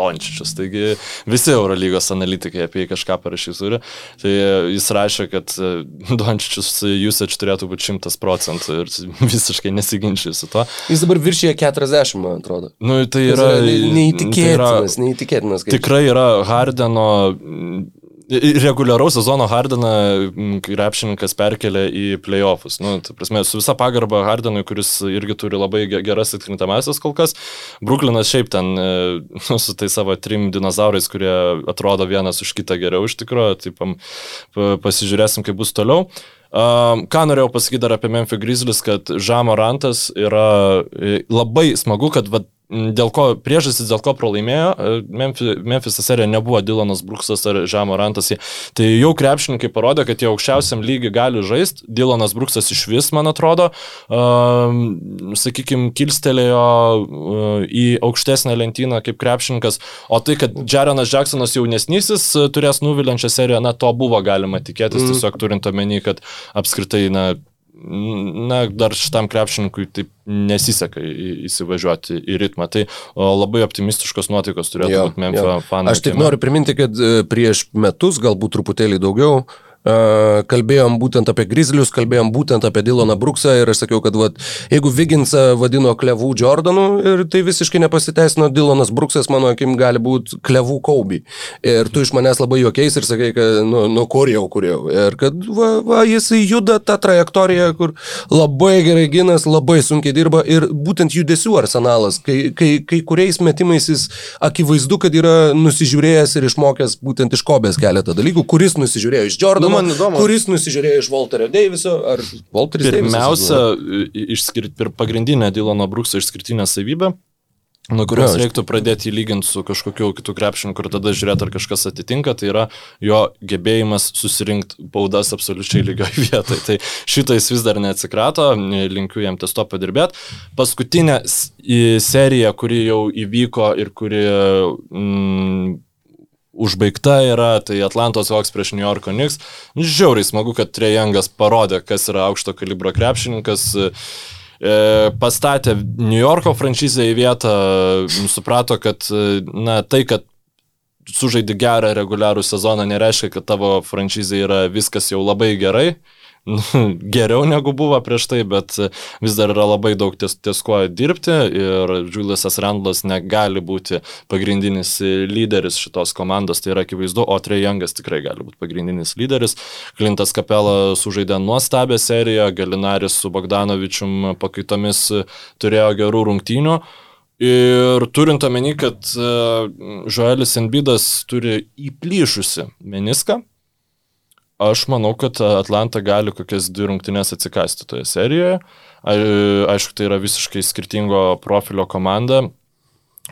Dončičius, taigi visi Eurolygos analitikai apie jį kažką parašys turi. Tai e, jis rašė, kad e, (laughs) Dončičius usage turėtų būti 100 procentų ir (laughs) visiškai nesiginčiai su to. Jis dabar viršyje 40, man atrodo. Nu, tai yra, yra ne- tai yra neįtikėtinas, neįtikėtinas. Tikrai yra Hardeno, reguliaraus sezono Hardeną krepšininkas perkelė į playoffus. Nu, prasme, su visa pagarba Hardenui, kuris irgi turi labai ge- geras atkrintamasis kol kas. Bruklinas šiaip ten nu, (laughs) su tai savo trim dinozaurais, kurie atrodo vienas už kitą geriau iš tikrųjų. Tai pam, pa, pasižiūrėsim, kaip bus toliau. Um, ką norėjau pasakyti dar apie Memphis Grizzlies, kad Žamo Rantas yra e, labai smagu, kad va, m, dėl ko, priežastis, dėl ko pralaimėjo, e, Memphis, serija nebuvo Dylanas Bruksas ar Žamo Rantas. Tai jau krepšininkai parodė, kad jie aukščiausiam lygiui gali žaisti. Dylanas Bruksas iš vis, man atrodo, um, sakykime, kilstelėjo uh, į aukštesnę lentyną kaip krepšininkas. O tai, kad Jarenas Jacksonas jaunesnysis e, turės nuvilinčią seriją, na, to buvo galima tikėtis, mm. tiesiog turint omeny, kad apskritai, na, na, dar šitam krepšininkui taip nesiseka įsivažiuoti į ritmą. Tai labai optimistiškos nuotaikos turėtų būti Memphis fanai. Aš tik noriu priminti, kad e, prieš metus, galbūt truputėlį daugiau, e, kalbėjom būtent apie Grizzlius, kalbėjom būtent apie Dylaną Bruksą ir aš sakiau, kad vat, jeigu Viginsą vadino klevų Jordanu ir tai visiškai nepasiteisino, Dylanas Bruksas, mano akim, gali būti klevų Kaubi. Ir tu iš manęs labai juokiais ir sakai, kad, nu, nu kur jau, kur jau. Ir kad, va, va, jis juda tą trajektoriją, kur labai gerai ginas, labai sunkiai dirba ir būtent judesių arsenalas, kai, kai, kai kuriais metimais jis akivaizdu, kad yra nusižiūrėjęs ir išmokęs būtent iš Kobės keletą dalykų, kuris nusižiūrėjo iš Jordano, įdomu. Kuris nusižiūrėjo iš Walterio Daviso, ar Walteris Pirmiausia, išskirt, per pagrindinę Dylono Brukso išskirtinę savybę, nuo kurios reiktų pradėti lyginti su kažkokiu kitu krepšiniu, kur tada žiūrėti, ar kažkas atitinka, tai yra jo gebėjimas susirinkti baudas absoliučiai lygioje (laughs) vietoje. Tai šitą jis vis dar neatsikrato, linkiu jam ties to padirbėti. Paskutinė s- į seriją, kuri jau įvyko ir kuri mm, užbaigta yra, tai Atlantos Hawks prieš New Yorko Knicks. Žiauriai smagu, kad Trejangas parodė, kas yra aukšto kalibro krepšininkas. E, pastatė New Yorko franšizę į vietą, suprato, kad e, na, tai, kad sužaidi gerą reguliarų sezoną, nereiškia, kad tavo franšizė yra viskas jau labai gerai. (laughs) Geriau negu buvo prieš tai, bet vis dar yra labai daug ties, ties kuo dirbti ir Juliusas Randlas negali būti pagrindinis lyderis šitos komandos, tai yra akivaizdu, o Trejangas tikrai gali būti pagrindinis lyderis. Klintas Kapela sužaidė nuostabią seriją, Galinaris su Bogdanovičium pakaitomis turėjo gerų rungtynių. Ir turint omeny, kad uh, Joelis Embidas turi įplyšusi meniską, aš manau, kad Atlanta gali kokias dvi rungtynės atsikasti toje serijoje. Aišku, tai yra visiškai skirtingo profilio komanda,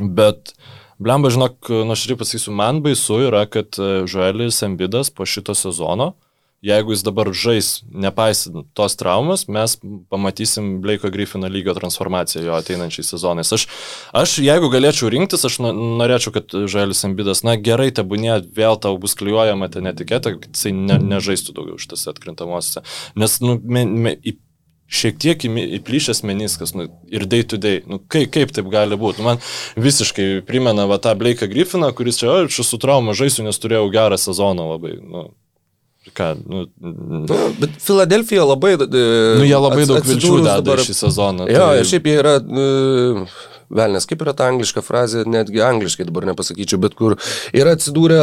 bet Blemba, žinok, nuoširdžiai pasakysiu, man baisu yra, kad Joelis Embidas po šito sezono jeigu jis dabar žais, nepaisant tos traumas, mes pamatysim Blake'o Griffino lygio transformaciją jo ateinančiais sezonais. Aš, aš jeigu galėčiau rinktis, aš no- norėčiau, kad Žaelis Ambidas, na gerai, tebūnė, vėl tau bus klijuojama ten etiketė, kad jisai ne, nežaistų daugiau šitose atkrintamosiose. Nes, nu, me, me, šiek tiek įplyšęs meniskas nu, ir day to day. Nu, kaip, kaip taip gali būti? Nu, man visiškai primena va, tą Blake'ą Griffiną, kuris čia, "Oi, čia su trauma žaisiu, nes turėjau gerą sezoną labai. Nu, ką, nu, Nu, bet Filadelfija labai... e, Nu, jie labai daug vilčių deda dabar- šį sezoną. Jo, tai... šiaip jie yra, uh, velnės, kaip yra ta angliška frazė, netgi angliškai dabar nepasakyčiau, bet kur yra atsidūrę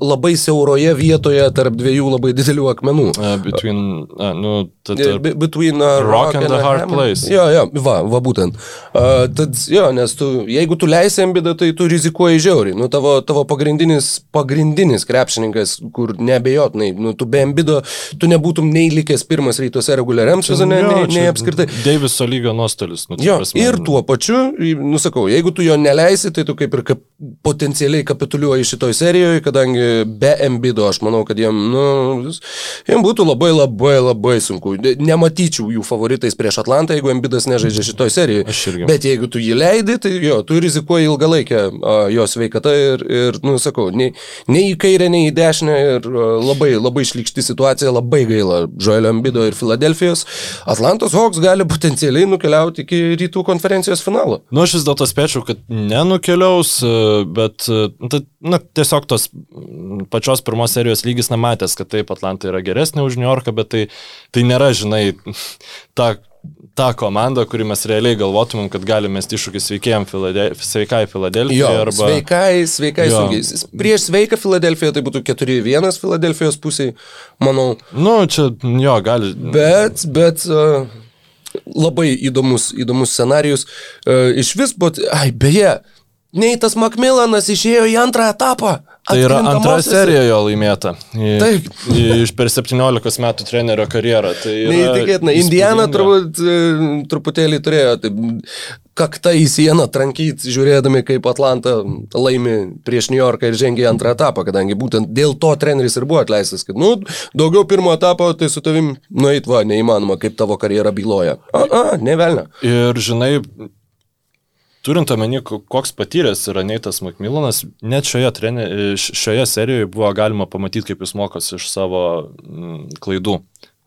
labai siauroje vietoje tarp dviejų labai didelių akmenų. Uh, between, uh, nu, ta, E, ta, be- Between a Rock and a hard hammer. place. Jo, jo, va, va būtent. Uh, tad, jo, nes tu, jeigu tu leisi ambidą, tai tu rizikuoji žiauriai. Nu, tavo, tavo pagrindinis, pagrindinis krepšininkas, kur nebejotinai, nu, tu be ambido, tu nebūtum nei likęs pirmas rytuose reguliariam sezone, nei, nei apskritai. Deiviso lygio nuostolis. Nu, Jo, prasme, ir tuo pačiu, nusakau, jeigu tu jo neleisi, tai tu kaip ir kap, potencialiai kapituliuoji šitoj serijoje, kadangi be embido aš manau, kad jiem, nu, jiem būtų labai labai labai sunku. Ne- Nematyčiau jų favoritais prieš Atlantą, jeigu embidas nežaidžia šitoj serijoje. Bet jeigu tu jį leidi, tai jo, tu rizikuoji ilgalaikę jo sveikatą ir, ir nu, sakau, nei, nei į kairę, nei į dešinę ir labai, labai šlikšti situacija, labai gaila Joelio Embido ir Filadelfijos. Atlantos Hawks gali potencialiai nukeliauti iki rytų konferencijos finalo. Nu, aš vis dėlto spėčiau, kad nenukeliaus, e, bet e, tai, na, tiesiog tos pačios pirmos serijos lygis nematęs, kad taip Atlanta yra geresnė už New Yorką, bet tai, tai nėra, žinai, ta, ta komanda, kuri mes realiai galvotumėm, kad galime mesti iššūkį sveikėjam Filade- sveikai Filadelfijai arba... sveikai, sveikai sunkiai. Prieš sveiką Filadelfiją tai būtų 4-1 Filadelfijos pusiai, manau. Nu, čia, jo, gali. Bet, bet uh, labai įdomus, įdomus scenarius. Uh, iš vis, bet, ai, beje, Neitas Makmilanas išėjo į antrą etapą. Tai yra antra serija jo laimėta. Į- Taip. Iš per 17 metų trenerio karjerą. Tai Neįtikėtina. Indiana turbūt e, truputėlį turėjo taip, kaktą į sieną trankyti, žiūrėdami, kaip Atlanta laimi prieš New Yorką ir žengia į antrą etapą, kadangi būtent dėl to treneris ir buvo atleistas, kad, nu, daugiau pirmo etapo, tai su tavim, nu, eit va, neįmanoma, kaip tavo karjera byloja. A, a, nevelna. Ir žinai, turint omeny, ko- koks patyręs yra Neitas Makmilanas, net šioje, trenė, š- šioje serijoje buvo galima pamatyti, kaip jis mokosi iš savo klaidų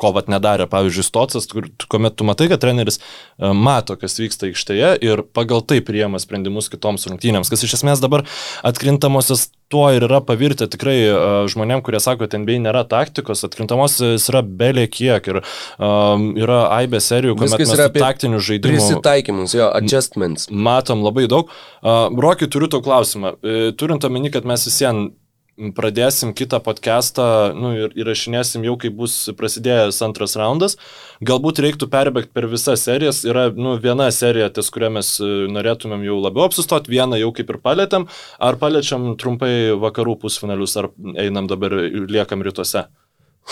ko vat nedarė, pavyzdžiui, Stocas, kur, kuomet tu matai, kad treneris e, mato, kas vyksta aikštėje ir pagal tai priema sprendimus kitoms rungtynėms, kas iš esmės dabar atkrintamosios tuo ir yra pavirtę tikrai e, žmonėm, kurie sako, kad NBA nėra taktikos, atkrintamosios yra belė kiek ir um, yra aibė serijų, kuomet mes taktinių žaidimų Prisitaikymus, jo, adjustments. matom labai daug. Uh, Rokai, turiu tau klausimą. Turint omeny, kad mes visiems pradėsim kitą podcastą nu, ir įrašinėsim jau, kai bus prasidėjęs antras raundas, galbūt reiktų perbėgti per visas serijas. Yra nu, viena serija, ties kurią mes e, norėtumėm jau labiau apsistoti, vieną jau kaip ir palėtėm, ar paliečiam trumpai vakarų pusfinalius, ar einam dabar, liekam rytuose.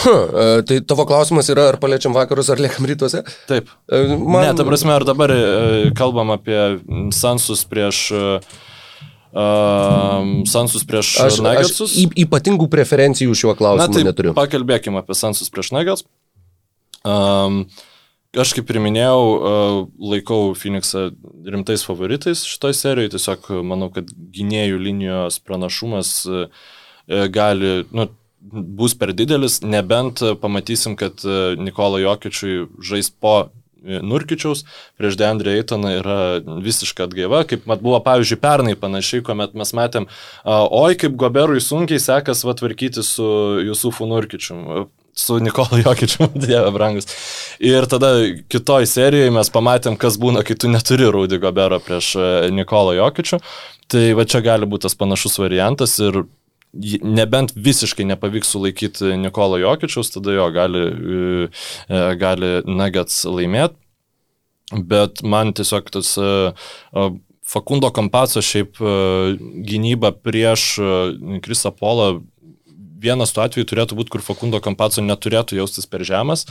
Huh, tai tavo klausimas yra, ar paliečiam vakarus, ar liekam rytuose? Taip. Man... Ne, ta prasme, ar dabar kalbam apie Sansus prieš... Uh, Sansus prieš aš, Nuggetsus? Aš ypatingų preferencijų šiuo klausimu Na, tai neturiu. Pakalbėkime apie Sansus prieš Nuggets. Um, Aš kaip ir minėjau, laikau Phoenixą rimtais favoritais šitoj serijoje, tiesiog manau, kad gynėjų linijos pranašumas gali, nu, bus per didelis, nebent pamatysim, kad Nikola Jokičiui žais po Nurkičiaus prieš Deandre Eitoną yra visiška atgaiva, kaip mat buvo pavyzdžiui pernai panašiai, kuomet mes matėm, oi kaip Goberui sunkiai sekas vatvarkyti su Jusufu Nurkičiu su Nikola Jokičiu, (laughs) dieve brangus. Ir tada kitoj serijoje mes pamatėm, kas būna, kai tu neturi Rūdy Gobero prieš e, Nikola Jokičiu. Tai va čia gali būti tas panašus variantas ir nebent visiškai nepavyks sulaikyti Nikola Jokičiaus, tada jo gali, e, e, gali Nuggets laimėti. Bet man tiesiog tas Fakundo Kampaco šiaip gynyba prieš Krisa Polą vienas tų atvejų turėtų būti, kur Fakundo Kampaco neturėtų jaustis per žemas.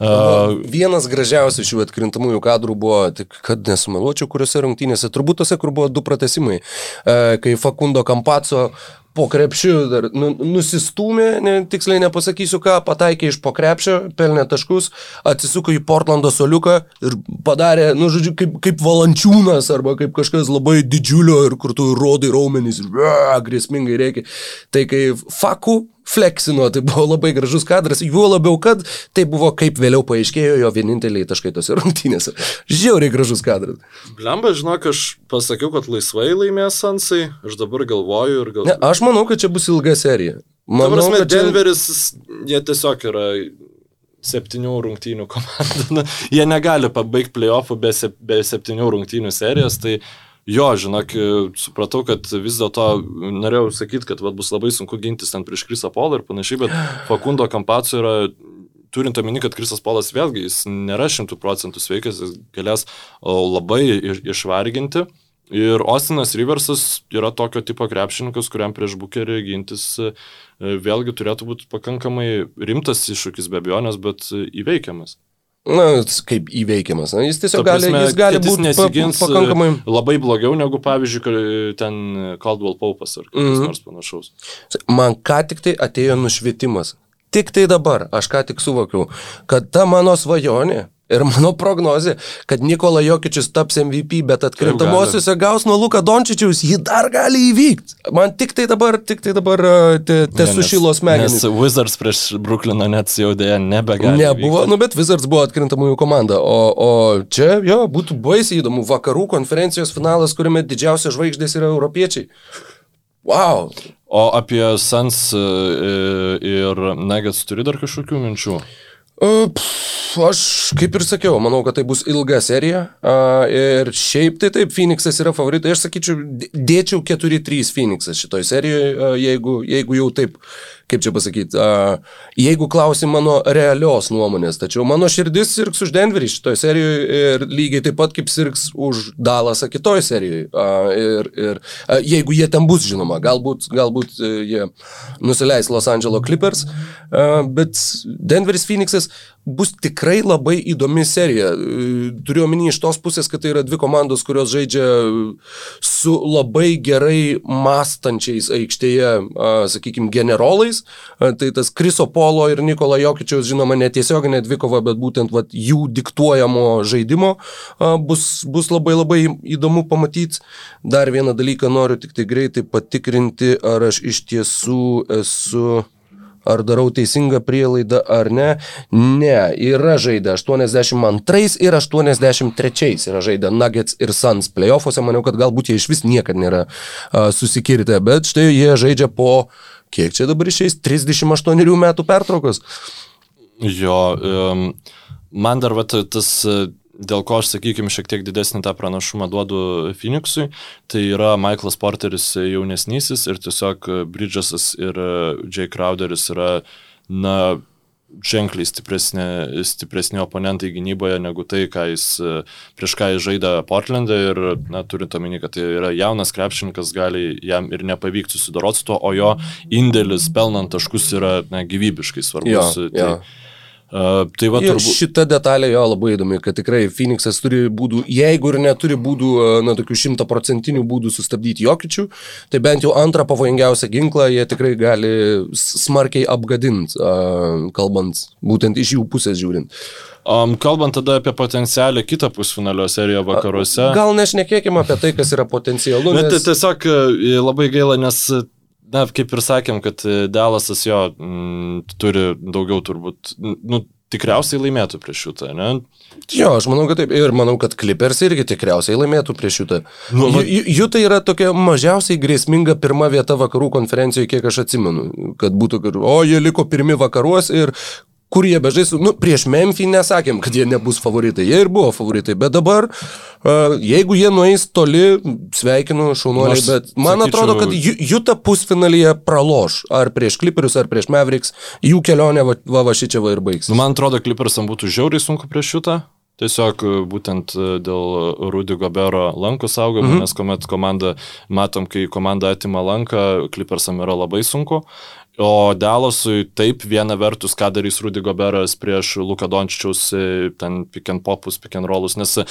Uh, vienas gražiausių šių atkrintamųjų kadrų buvo, tik kad nesumeluočiau, kuriuose rungtynėse, turbūt tose, kur buvo du pratesimai, uh, kai Fakundo Kampaco po krepšiu dar nu, nusistumė, ne, tiksliai nepasakysiu ką, pataikė iš po krepšio, pelnė taškus, atsisuko į Portlando soliuką ir padarė, nu, žodžiu, kaip, kaip valančiūnas arba kaip kažkas labai didžiulio ir kur tu rodai raumenys ir grėsmingai reikia. Tai kai faku fleksino, tai buvo labai gražus kadras, juo labiau, kad tai buvo, kaip vėliau paaiškėjo, jo vieninteliai taškai tose rungtynėse. Žiauriai gražus kadras. Blemba, žinok, aš pasakiau, kad laisvai laimės Sansai, aš dabar galvoju ir galvoju. Ne, aš manau, kad čia bus ilga serija. Manau, prasme, kad Denveris, čia... jie tiesiog yra septynių rungtynių komanda. (laughs) jie negali pabaigti playoffų be, se, be septynių rungtynių serijos, tai Jo, žinok, supratau, kad vis dėlto norėjau sakyti, kad vat, bus labai sunku gintis ten prieš Krisą Polą ir panašiai, bet (gasps) Fakundo Kampaco yra, turint omeny, kad Krisas Polas vėlgi, jis nėra šimtų procentų sveikas, jis galės labai išvarginti. Ir Ostinas Riversas yra tokio tipo krepšininkas, kuriam prieš bukerį gintis e, vėlgi turėtų būti pakankamai rimtas iššūkis be abejonės, bet įveikiamas. Na, kaip įveikiamas. Na, jis tiesiog gali, prasme, jis gali būti nesigins pa, pakankamai... Labai blogiau negu, pavyzdžiui, ten Caldwell Paupas ar kas mm -hmm. nors panašaus. Man ką tik tai atėjo nušvietimas. Tik tai dabar, aš ką tik suvokiau, kad ta mano svajonė Ir mano prognozija, kad Nikola Jokičius taps MVP, bet atkrintamosiuose gaus nuo Luka Dončičiaus, jį dar gali įvykti. Man tik tai dabar, tik tai dabar te, te sušilo smegenys. Nes Wizards prieš Brooklyną net jau dėja nebegali. Nebuvo, įvykti. nu bet Wizards buvo atkrintamųjų komanda. O, o čia, jo, būtų baisiai įdomu. Vakarų konferencijos finalas, kuriame didžiausios žvaigždės yra europiečiai. Wow. O apie Sans e, ir Nuggets turi dar kažkokių minčių? Pff, aš kaip ir sakiau, manau, kad tai bus ilga serija. Ir šiaip tai taip, Phoenixas yra favoritai. Aš sakyčiau, dėčiau 4-3 Phoenixas šitoj serijoje, uh, jeigu, jeigu jau taip kaip čia pasakyti, jeigu klausi mano realios nuomonės, tačiau mano širdis sirgs už Denverį šitoje serijoje ir lygiai taip pat kaip sirgs už Dalasą kitoje serijoje. Ir, ir jeigu jie ten bus, žinoma, galbūt, galbūt e, jie nusileis Los Angeles Clippers, bet Denveris Phoenixas bus tikrai labai įdomi serija. Turiu omeny iš tos pusės, kad tai yra dvi komandos, kurios žaidžia su labai gerai mąstančiais aikštėje, sakykime, generolais. Tai tas Kriso Polo ir Nikola Jokičiaus, žinoma, netiesioginė dvikova, bet būtent vat, jų diktuojamo žaidimo bus, bus labai labai įdomu pamatyti. Dar vieną dalyką noriu tik tai greitai patikrinti, ar aš iš tiesų esu Ar darau teisingą prielaidą ar ne? Ne, yra žaidę 82 ir 83 yra žaidę Nuggets ir Suns playoffuose, maniau, kad galbūt jie iš vis niekada nėra uh, susikirtę, bet štai jie žaidžia po, kiek čia dabar išeis, 38 metų pertraukos. Jo, um, man dar va, tas dėl ko aš, sakykime, šiek tiek didesnį tą pranašumą duodu Phoenixui, tai yra Michaelas Porteris jaunesnysis ir tiesiog Bridgesas ir Jay Crowderis yra, na, ženkliai stipresni, stipresni oponentai gynyboje negu tai, ką jis, prieš ką jis žaidė Portlandą ir, na, turint omeny, kad tai yra jaunas krepšininkas, gali jam ir nepavykti susidoroti su tuo, o jo indėlis pelnant taškus yra, na, gyvybiškai svarbus. Jo, tai, jo. Uh, tai va, turbūt. Šita detalė jo labai įdomi, kad tikrai Phoenixas turi būdų, jeigu ir neturi būdų, na, tokių šimtaprocentinių būdų sustabdyti jokičių, tai bent jau antrą pavojingiausią ginklą jie tikrai gali smarkiai apgadinti, kalbant būtent iš jų pusės žiūrint. Um, kalbant tada apie potencialią kitą pusfinalio seriją vakaruose. Gal nešnekėkime apie tai, kas yra potencialu. Bet Nes... tai tiesiog e, labai gaila, nes, na, kaip ir sakėm, kad e, Dalasas jo m, turi daugiau turbūt, nu, tikriausiai laimėtų prieš šitą, ne? Jo, aš manau, kad taip. Ir manau, kad Clippers irgi tikriausiai laimėtų prieš šitą. Nu, va- jų tai yra tokia mažiausiai grėsminga pirma vieta vakarų konferencijoje, kiek aš atsimenu. Kad būtų, o jie liko pirmi vakaruos ir kur jie bežaisų. Nu, prieš Memphį nesakėm, kad jie nebus favoritai. Jie ir buvo favoritai. Bet dabar, uh, jeigu jie nueis toli, sveikinu šaunuoliai. Bet man sakyčiau- atrodo, kad Ju- Juta pusfinalyje praloš. Ar prieš Clipperius, ar prieš Mavericks. Jų kelionė va, va, va ir baigs. Nu, man atrodo, Clippersam būtų žiauriai sunku prieš šitą. Tiesiog e, būtent e, dėl Rudy Gobero lankų saugojimo, mm -hmm. nes kuomet komanda, matom, kai komanda atima lanką, Clippersam yra labai sunku. O Dalasui taip, viena vertus, ką darys Rudy Goberas prieš Luka Dončičiaus e, ten pick and popus, pick and rollus, nes e,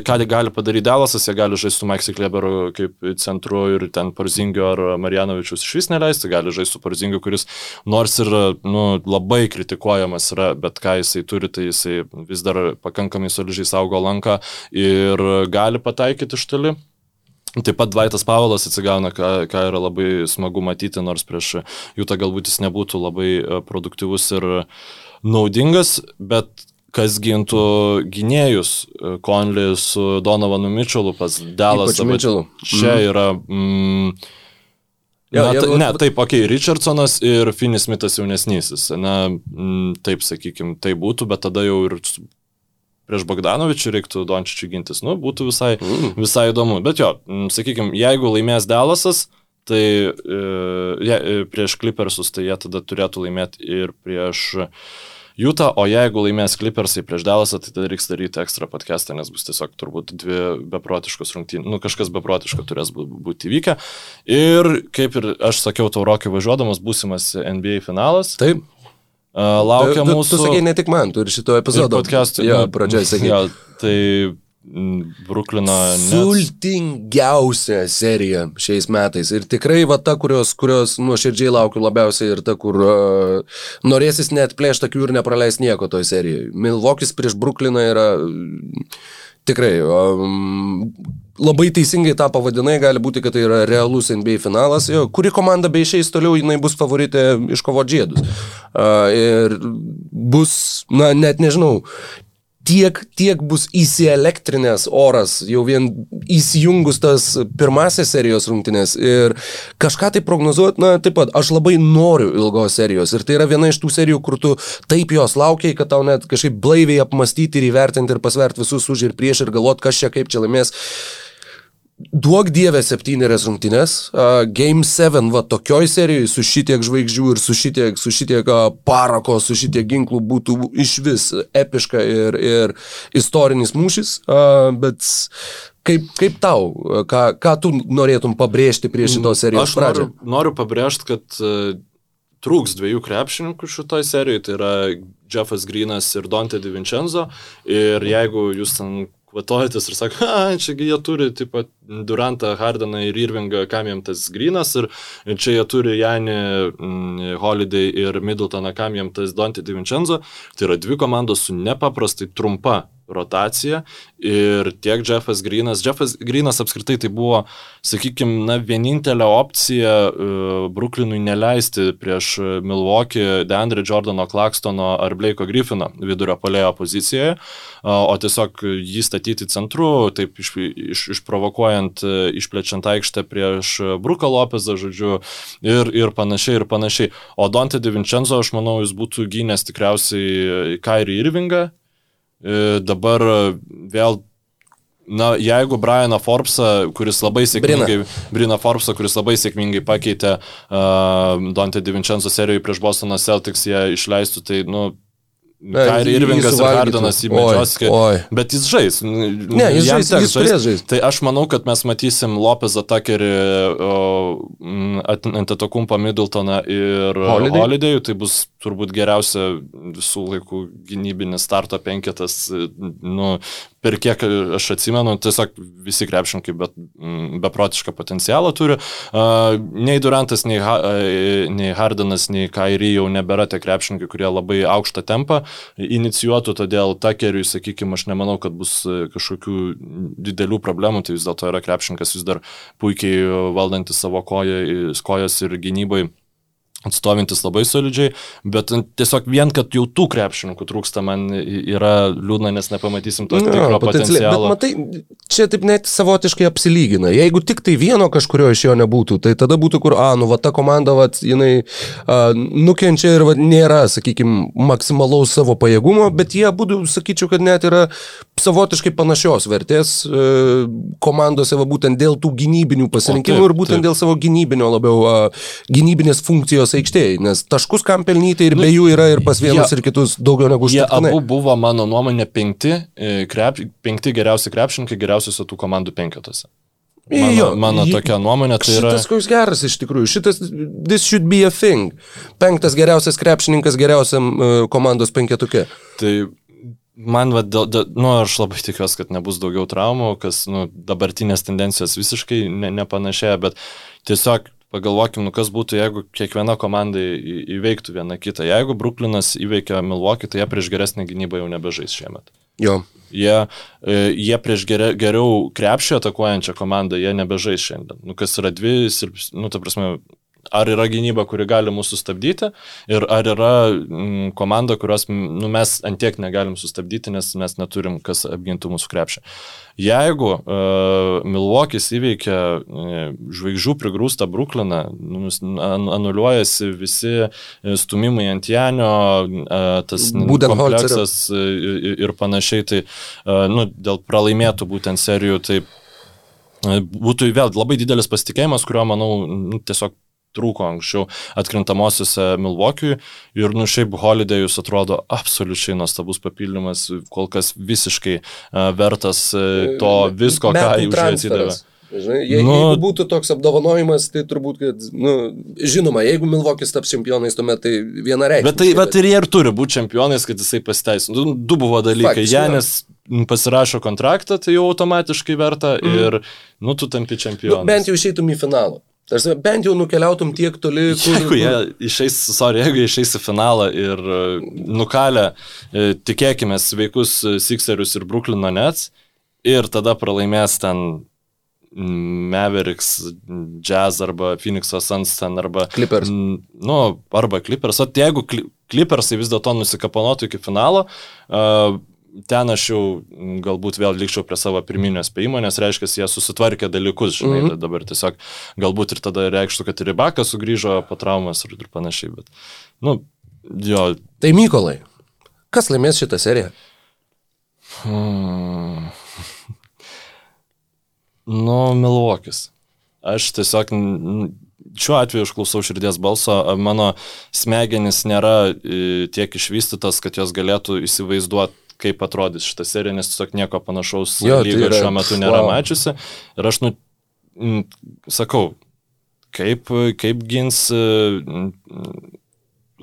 ką gali padaryti Dalasas, jie gali žaisti su Maxi Kleberu kaip centru ir ten Parzingio ar Marianovičius iš vis neleisti, gali žaisti su Parzingiu, kuris nors ir nu, labai kritikuojamas yra, bet ką jisai turi, tai jisai vis dar pakankamai solidžiai saugo lanką ir gali pataikyti iš toli. Taip pat Dvaitas Pavolas atsigauna, ką, ką yra labai smagu matyti, nors prieš Jūtą galbūt jis nebūtų labai e, produktyvus ir naudingas, bet kas gintų gynėjus, e, Konlį su Donovanu Mitchellu pas Mitchellu. Čia yra... Mm, Jo, Na, ta, ne, taip, okei, okay, Richardsonas ir Finis Smithas jaunesnysis. Na, mm, taip, sakykime, tai būtų, bet tada jau ir prieš Bogdanovičių reiktų Dončičių gintis. Nu, būtų visai, Mm. visai įdomu. Bet jo, mm, sakykime, jeigu laimės Dalasas, tai e, e, prieš Clippersus, tai jie tada turėtų laimėti ir prieš Jūtą, o jeigu laimės Clippersai prieš Dalasą, tai tada reiks daryti ekstra podcastą, nes bus tiesiog turbūt dvi beprotiškos rungtynės, nu kažkas beprotiško turės bū- būti įvykę. Ir kaip ir aš sakiau, tau Rokai važiuodamas, būsimas NBA finalas. Taip. Uh, laukia tu, tu, mūsų... tu sakei ne tik man, tu ir šito epizodo. podcast'ui. Jo, nu, pradžioje sakei. Jo, tai mm, Bruklino... Sultingiausia serija šiais metais. Ir tikrai va ta, kurios, kurios nuoširdžiai laukiu labiausiai ir ta, kur uh, norėsis net plėšti akių ir nepraleis nieko toj serijoje. Milvokis prieš Brukliną yra tikrai um, labai teisingai tą pavadinai, gali būti, kad tai yra realus NBA finalas. Jo, kuri komanda be išeis toliau, jinai bus favoritė iš kovo džėdus. Uh, ir bus, na, net nežinau, tiek, tiek bus įsielektrinęs oras, jau vien įsijungus tas pirmasias serijos rungtynės ir kažką tai prognozuoti, na taip pat, aš labai noriu ilgos serijos ir tai yra viena iš tų serijų, kur tu taip jos laukiai, kad tau net kažkaip blaiviai apmastyti ir įvertinti ir pasverti visus už ir prieš ir galvoti, kas čia kaip čia laimės. Duok dievę septynerias rungtynės. Uh, Game 7, va tokioj serijoje su šitiek žvaigždžių ir su šitiek, su šitiek uh, parako, su šitiek ginklų būtų iš vis epiška ir, ir istorinis mūšis. Uh, bet kaip, kaip tau, ką, ką tu norėtum pabrėžti prie šitos serijos Aš pradžią? noriu, noriu pabrėžti, kad uh, trūks dviejų krepšininkų šitoje serijoje, tai yra Jeffas Greenas ir Dante DiVincenzo. Ir jeigu jūs ten kvatojatės ir sako, a, čiagi jie turi taip pat Durantą, Hardaną ir Irvingą, kam jiem tas Greenas, ir čia jie turi Janį, mm, Holiday ir Middletoną, kam jiem tas Dante DiVincenzo, tai yra dvi komandos su nepaprastai trumpa rotacija ir tiek Jeffas Greenas. Jeffas Greenas apskritai tai buvo, sakykime, na, vienintelė opcija uh, Brooklynui neleisti prieš Milwaukee Deandre Jordano, Claxtono ar Blake'o Griffino vidurio polėjo pozicijoje, uh, o tiesiog jį statyti centru, taip iš, iš, išprovokuojant, uh, išplečiant aikštę prieš Bruką Lopezą, žodžiu, ir, ir panašiai, ir panašiai. O Dante DiVincenzo, aš manau, jis būtų gynęs tikriausiai Kairį Irvingą, dabar e, vėl Na, jeigu Brianą Forbesą, kuris labai sėkmingai, Brina. Forbesą, kuris labai sėkmingai pakeitė uh, Dante Divincenzo serijoje prieš Bostoną Celtics, jie išleistų, tai, nu, Kairi Irvingas ir Hardanas įmedžios, bet jis žais. Ne, jis žais, jis turės žais. Tai aš manau, kad mes matysim Lopezą Takerį, Antetokumpą Middletoną ir Holiday. Holiday'ų. Tai bus turbūt geriausia visų laikų gynybinis starto penketas. Nu, per kiek aš atsimenu, tiesiog visi krepšininkai bet, mm, beprotišką potencialą turi. Nei Durantas, nei, ha, nei Hardanas, nei Kairi jau nebėra tie krepšininkai, kurie labai aukštą tempą inicijuotų, todėl Takeriui, sakykime, aš nemanau, kad bus kažkokių didelių problemų, tai vis dėlto yra krepšininkas vis dar puikiai valdantis savo koją, kojas ir gynybai atstovintis labai solidžiai, bet tiesiog vien, kad jau tų krepšininkų trūksta, man yra liūdna, nes nepamatysim to tikro no, potencialo. Bet matai, čia taip net savotiškai apsilygina. Jeigu tik tai vieno kažkurio iš jo nebūtų, tai tada būtų kur, a, nu, va, ta komanda, va, jinai a, nukenčia ir va, nėra, sakykime, maksimalaus savo pajėgumo, bet jie būtų, sakyčiau, kad net yra savotiškai panašios vertės e, komandose, va, būtent dėl tų gynybinių pasirinkimų taip, ir būtent taip. dėl savo gynybinio labiau, a, gynybinės funkcijos Europos aikštėje, nes taškus kam pelnyti ir nu, be jų yra ir pas vienus jie, ir kitus daugiau negu už. Jie abu buvo, mano nuomonė, penkti, e, krep, penkti geriausi krepšininkai geriausiuose tų komandų penketose. Mano, jo, mano tokia nuomonė tai yra. Šitas koks geras iš tikrųjų. Šitas, this should be a thing. Penktas geriausias krepšininkas geriausiam uh, komandos penketuke. Tai man, va, dėl, dėl, nu, aš labai tikiuosi, kad nebus daugiau traumų, kas, nu, dabartinės tendencijos visiškai ne, nepanašėja, bet tiesiog pagalvokim, nu kas būtų, jeigu kiekviena komanda įveiktų vieną kitą. Jeigu Brooklynas įveikia Milwaukee, tai jie prieš geresnę gynybą jau nebežais šiemet. Jo. Jie, e, jie prieš geriau, geriau krepšį atakuojančią komandą, jie nebežais šiandien. Nu, kas yra dvi, nu, ta prasme, ar yra gynyba, kuri gali mūsų sustabdyti ir ar yra mm, komanda, kurios nu, mes antiek negalim sustabdyti, nes mes neturim, kas apgintų mūsų krepšį. Jeigu uh, Milvokis įveikia uh, žvaigždžių prigrūstą Brukliną, nu, anuliuojasi visi e, stumimai ant Janio, uh, tas kompleksas ir, ir panašiai, tai uh, nu, dėl pralaimėtų būtent serijų, tai būtų vėl labai didelis pasitikėjimas, kurio, manau, nu, tiesiog trūko anksčiau atkrintamosiose Milvokiui ir nu šiaip Holidayus atrodo absoliučiai nuostabus papildymas, kol kas visiškai uh, vertas uh, to visko, ką jį už atsidavė. Žinai, je, nu, jeigu būtų toks apdovanojimas, tai turbūt, kad, nu, žinoma, jeigu Milvokis taps čempionais, tuomet tai vienareikšmiškai. Bet tai, bet ir jie ir turi būti čempionais, kad jisai pasiteisino. Du, du buvo dalykai. Janis pasirašo kontraktą, tai jau automatiškai verta mm. ir, nu, tu tampi čempionas. Nu, bent jau išeitum į finalą. Tarsi, bent jau nukeliautum tiek toli, kur... (laughs) Jeigu jie išeis, sorry, jeigu išeis į finalą ir e, nukalę, e, tikėkime, sveikus Sixerius ir Brooklyno Nets ir tada pralaimės ten Mavericks, Jazz arba Phoenix Suns ten arba... Clippers. Nu, arba Clippers. O jeigu Clippersai vis dėlto nusikaponuotų iki finalo, uh, ten aš jau galbūt vėl likščiau prie savo pirminio spėjimo, nes reiškia, jie susitvarkė dalykus, žinai, mm -hmm. dabar tiesiog galbūt ir tada reikštų, kad ir Ribakas sugrįžo po traumas ir, ir panašiai, bet, nu, jo. Tai Mykolai, kas laimės šitą seriją? Hmm. (laughs) nu, Milvokis. Aš tiesiog šiuo atveju aš klausau širdies balso, mano smegenys nėra tiek išvystytas, kad jos galėtų įsivaizduoti kaip atrodys šitą seriją, nes tiesiog nieko panašaus jo, lygo tai yra, šiuo metu nėra wow. mačiusi. Ir aš, nu, m, sakau, kaip, kaip gins m,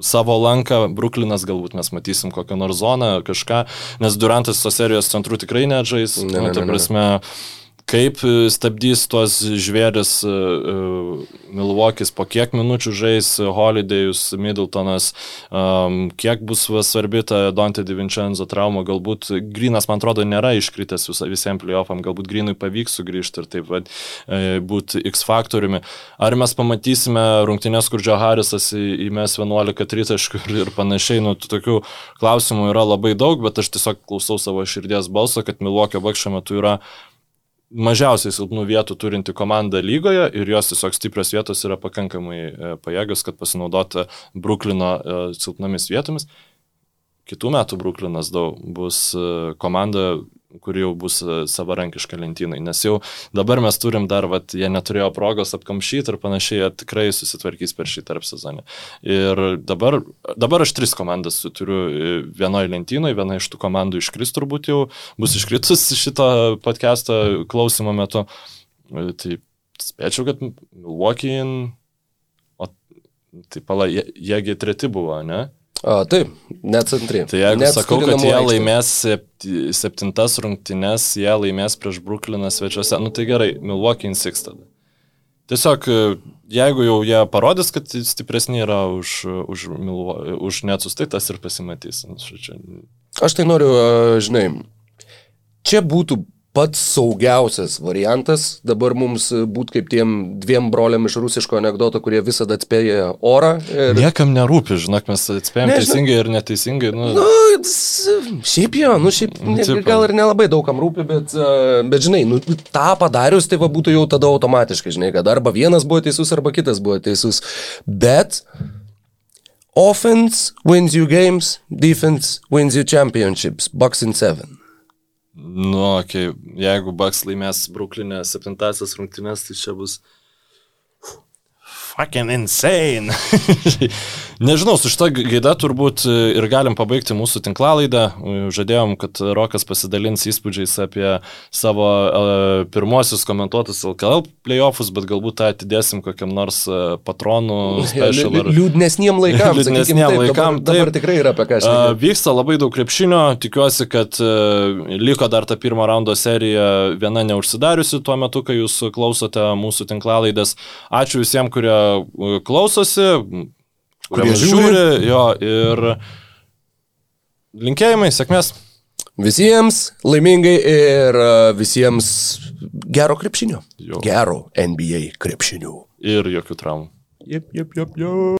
savo lanką, Bruklinas galbūt mes matysim kokią nors zoną, kažką, nes Durantas tos serijos centrų tikrai neatžais. Ne, ne, ne, ne. Ta prasme, ne kaip e, stabdys tuos žvėris e, e, Milvokis, po kiek minučių žais Holidayus, Middletonas, kiek bus svarbi ta Dante Divincenzo trauma, galbūt Grinas, man atrodo, nėra iškritęs visiems playoffam, galbūt Grinui pavyks sugrįžti ir taip pat būti X faktoriumi. Ar mes pamatysime rungtynės, kur Džo Harrisas įmes 11 tritaškų ir, panašiai, nu, tokių klausimų yra labai daug, bet aš tiesiog klausau savo širdies balso, kad Milvokio bakščio metu yra mažiausiai silpnų vietų turinti komanda lygoje ir jos tiesiog stiprios vietos yra pakankamai e, pajėgios, kad pasinaudotų Bruklino e, silpnomis vietomis. Kitų metų Bruklinas daug bus e, komanda kuri jau bus e, savarankiška lentynai, nes jau dabar mes turim dar, vat, jie neturėjo progos apkamšyti ir panašiai, jie tikrai susitvarkys per šį tarp sezonį. Ir dabar, dabar aš tris komandas turiu e, vienoje lentynoje, viena iš tų komandų iškris turbūt jau, bus iškritus (laughs) šito podcast'o klausimo metu. E, tai spėčiau, kad Milwaukee, o tai pala, jie, jiegi treti buvo, ne? A, taip, net centri. Tai jeigu net sakau, kad jie laimės septintas rungtynes, jie laimės prieš Brooklyną svečiuose, nu tai gerai, Milwaukee in six tada. Tiesiog, jeigu jau jie parodys, kad stipresni yra už, už, už netsus, tai tas ir pasimatys. Aš tai noriu, žinai, čia būtų pats saugiausias variantas dabar mums būti kaip tiem dviem broliam iš rusiško anegdoto, kurie visada atspėja orą. Ir... Niekam nerūpi, žinok, mes atspėjom Nežinau. teisingai ir neteisingai. Nu... Nu, šiaip jo, nu šiaip ne, gal ir nelabai daugam rūpi, bet, bet žinai, nu, tą padarius, tai va būtų jau tada automatiškai, žinai, kad arba vienas buvo teisus, arba kitas buvo teisus. Bet offense wins you games, defense wins you championships, in seven. Nu, okay. jeigu Bucks laimės Bruklinė septintasias rungtynes, tai čia bus fucking insane. (laughs) Nežinau, su šitą gaidą turbūt e, ir galim pabaigti mūsų tinklalaidą. Žadėjom, kad Rokas pasidalins įspūdžiais apie savo uh, pirmosius komentuotus LKL playoffs, bet galbūt tą atidėsim kokiam nors patronų special. Ar... Liūdnesniem laikam. (laughs) Liūdnesniem taip, laikam. Dabar, dabar tikrai yra apie ką. Uh, vyksta labai daug krepšinio, tikiuosi, kad uh, liko dar ta pirmo raundo serija viena neužsidariusi tuo metu, kai jūs klausote mūsų tinklalaidės. Ačiū visiems, kurie klausosi kurie žiūri, jo, ir linkėjimai, sėkmės. Visiems laimingai ir e, visiems gero krepšinio. Jo. Gero NBA krepšinio. Ir jokių traumų. Jep, jep, jep, jep.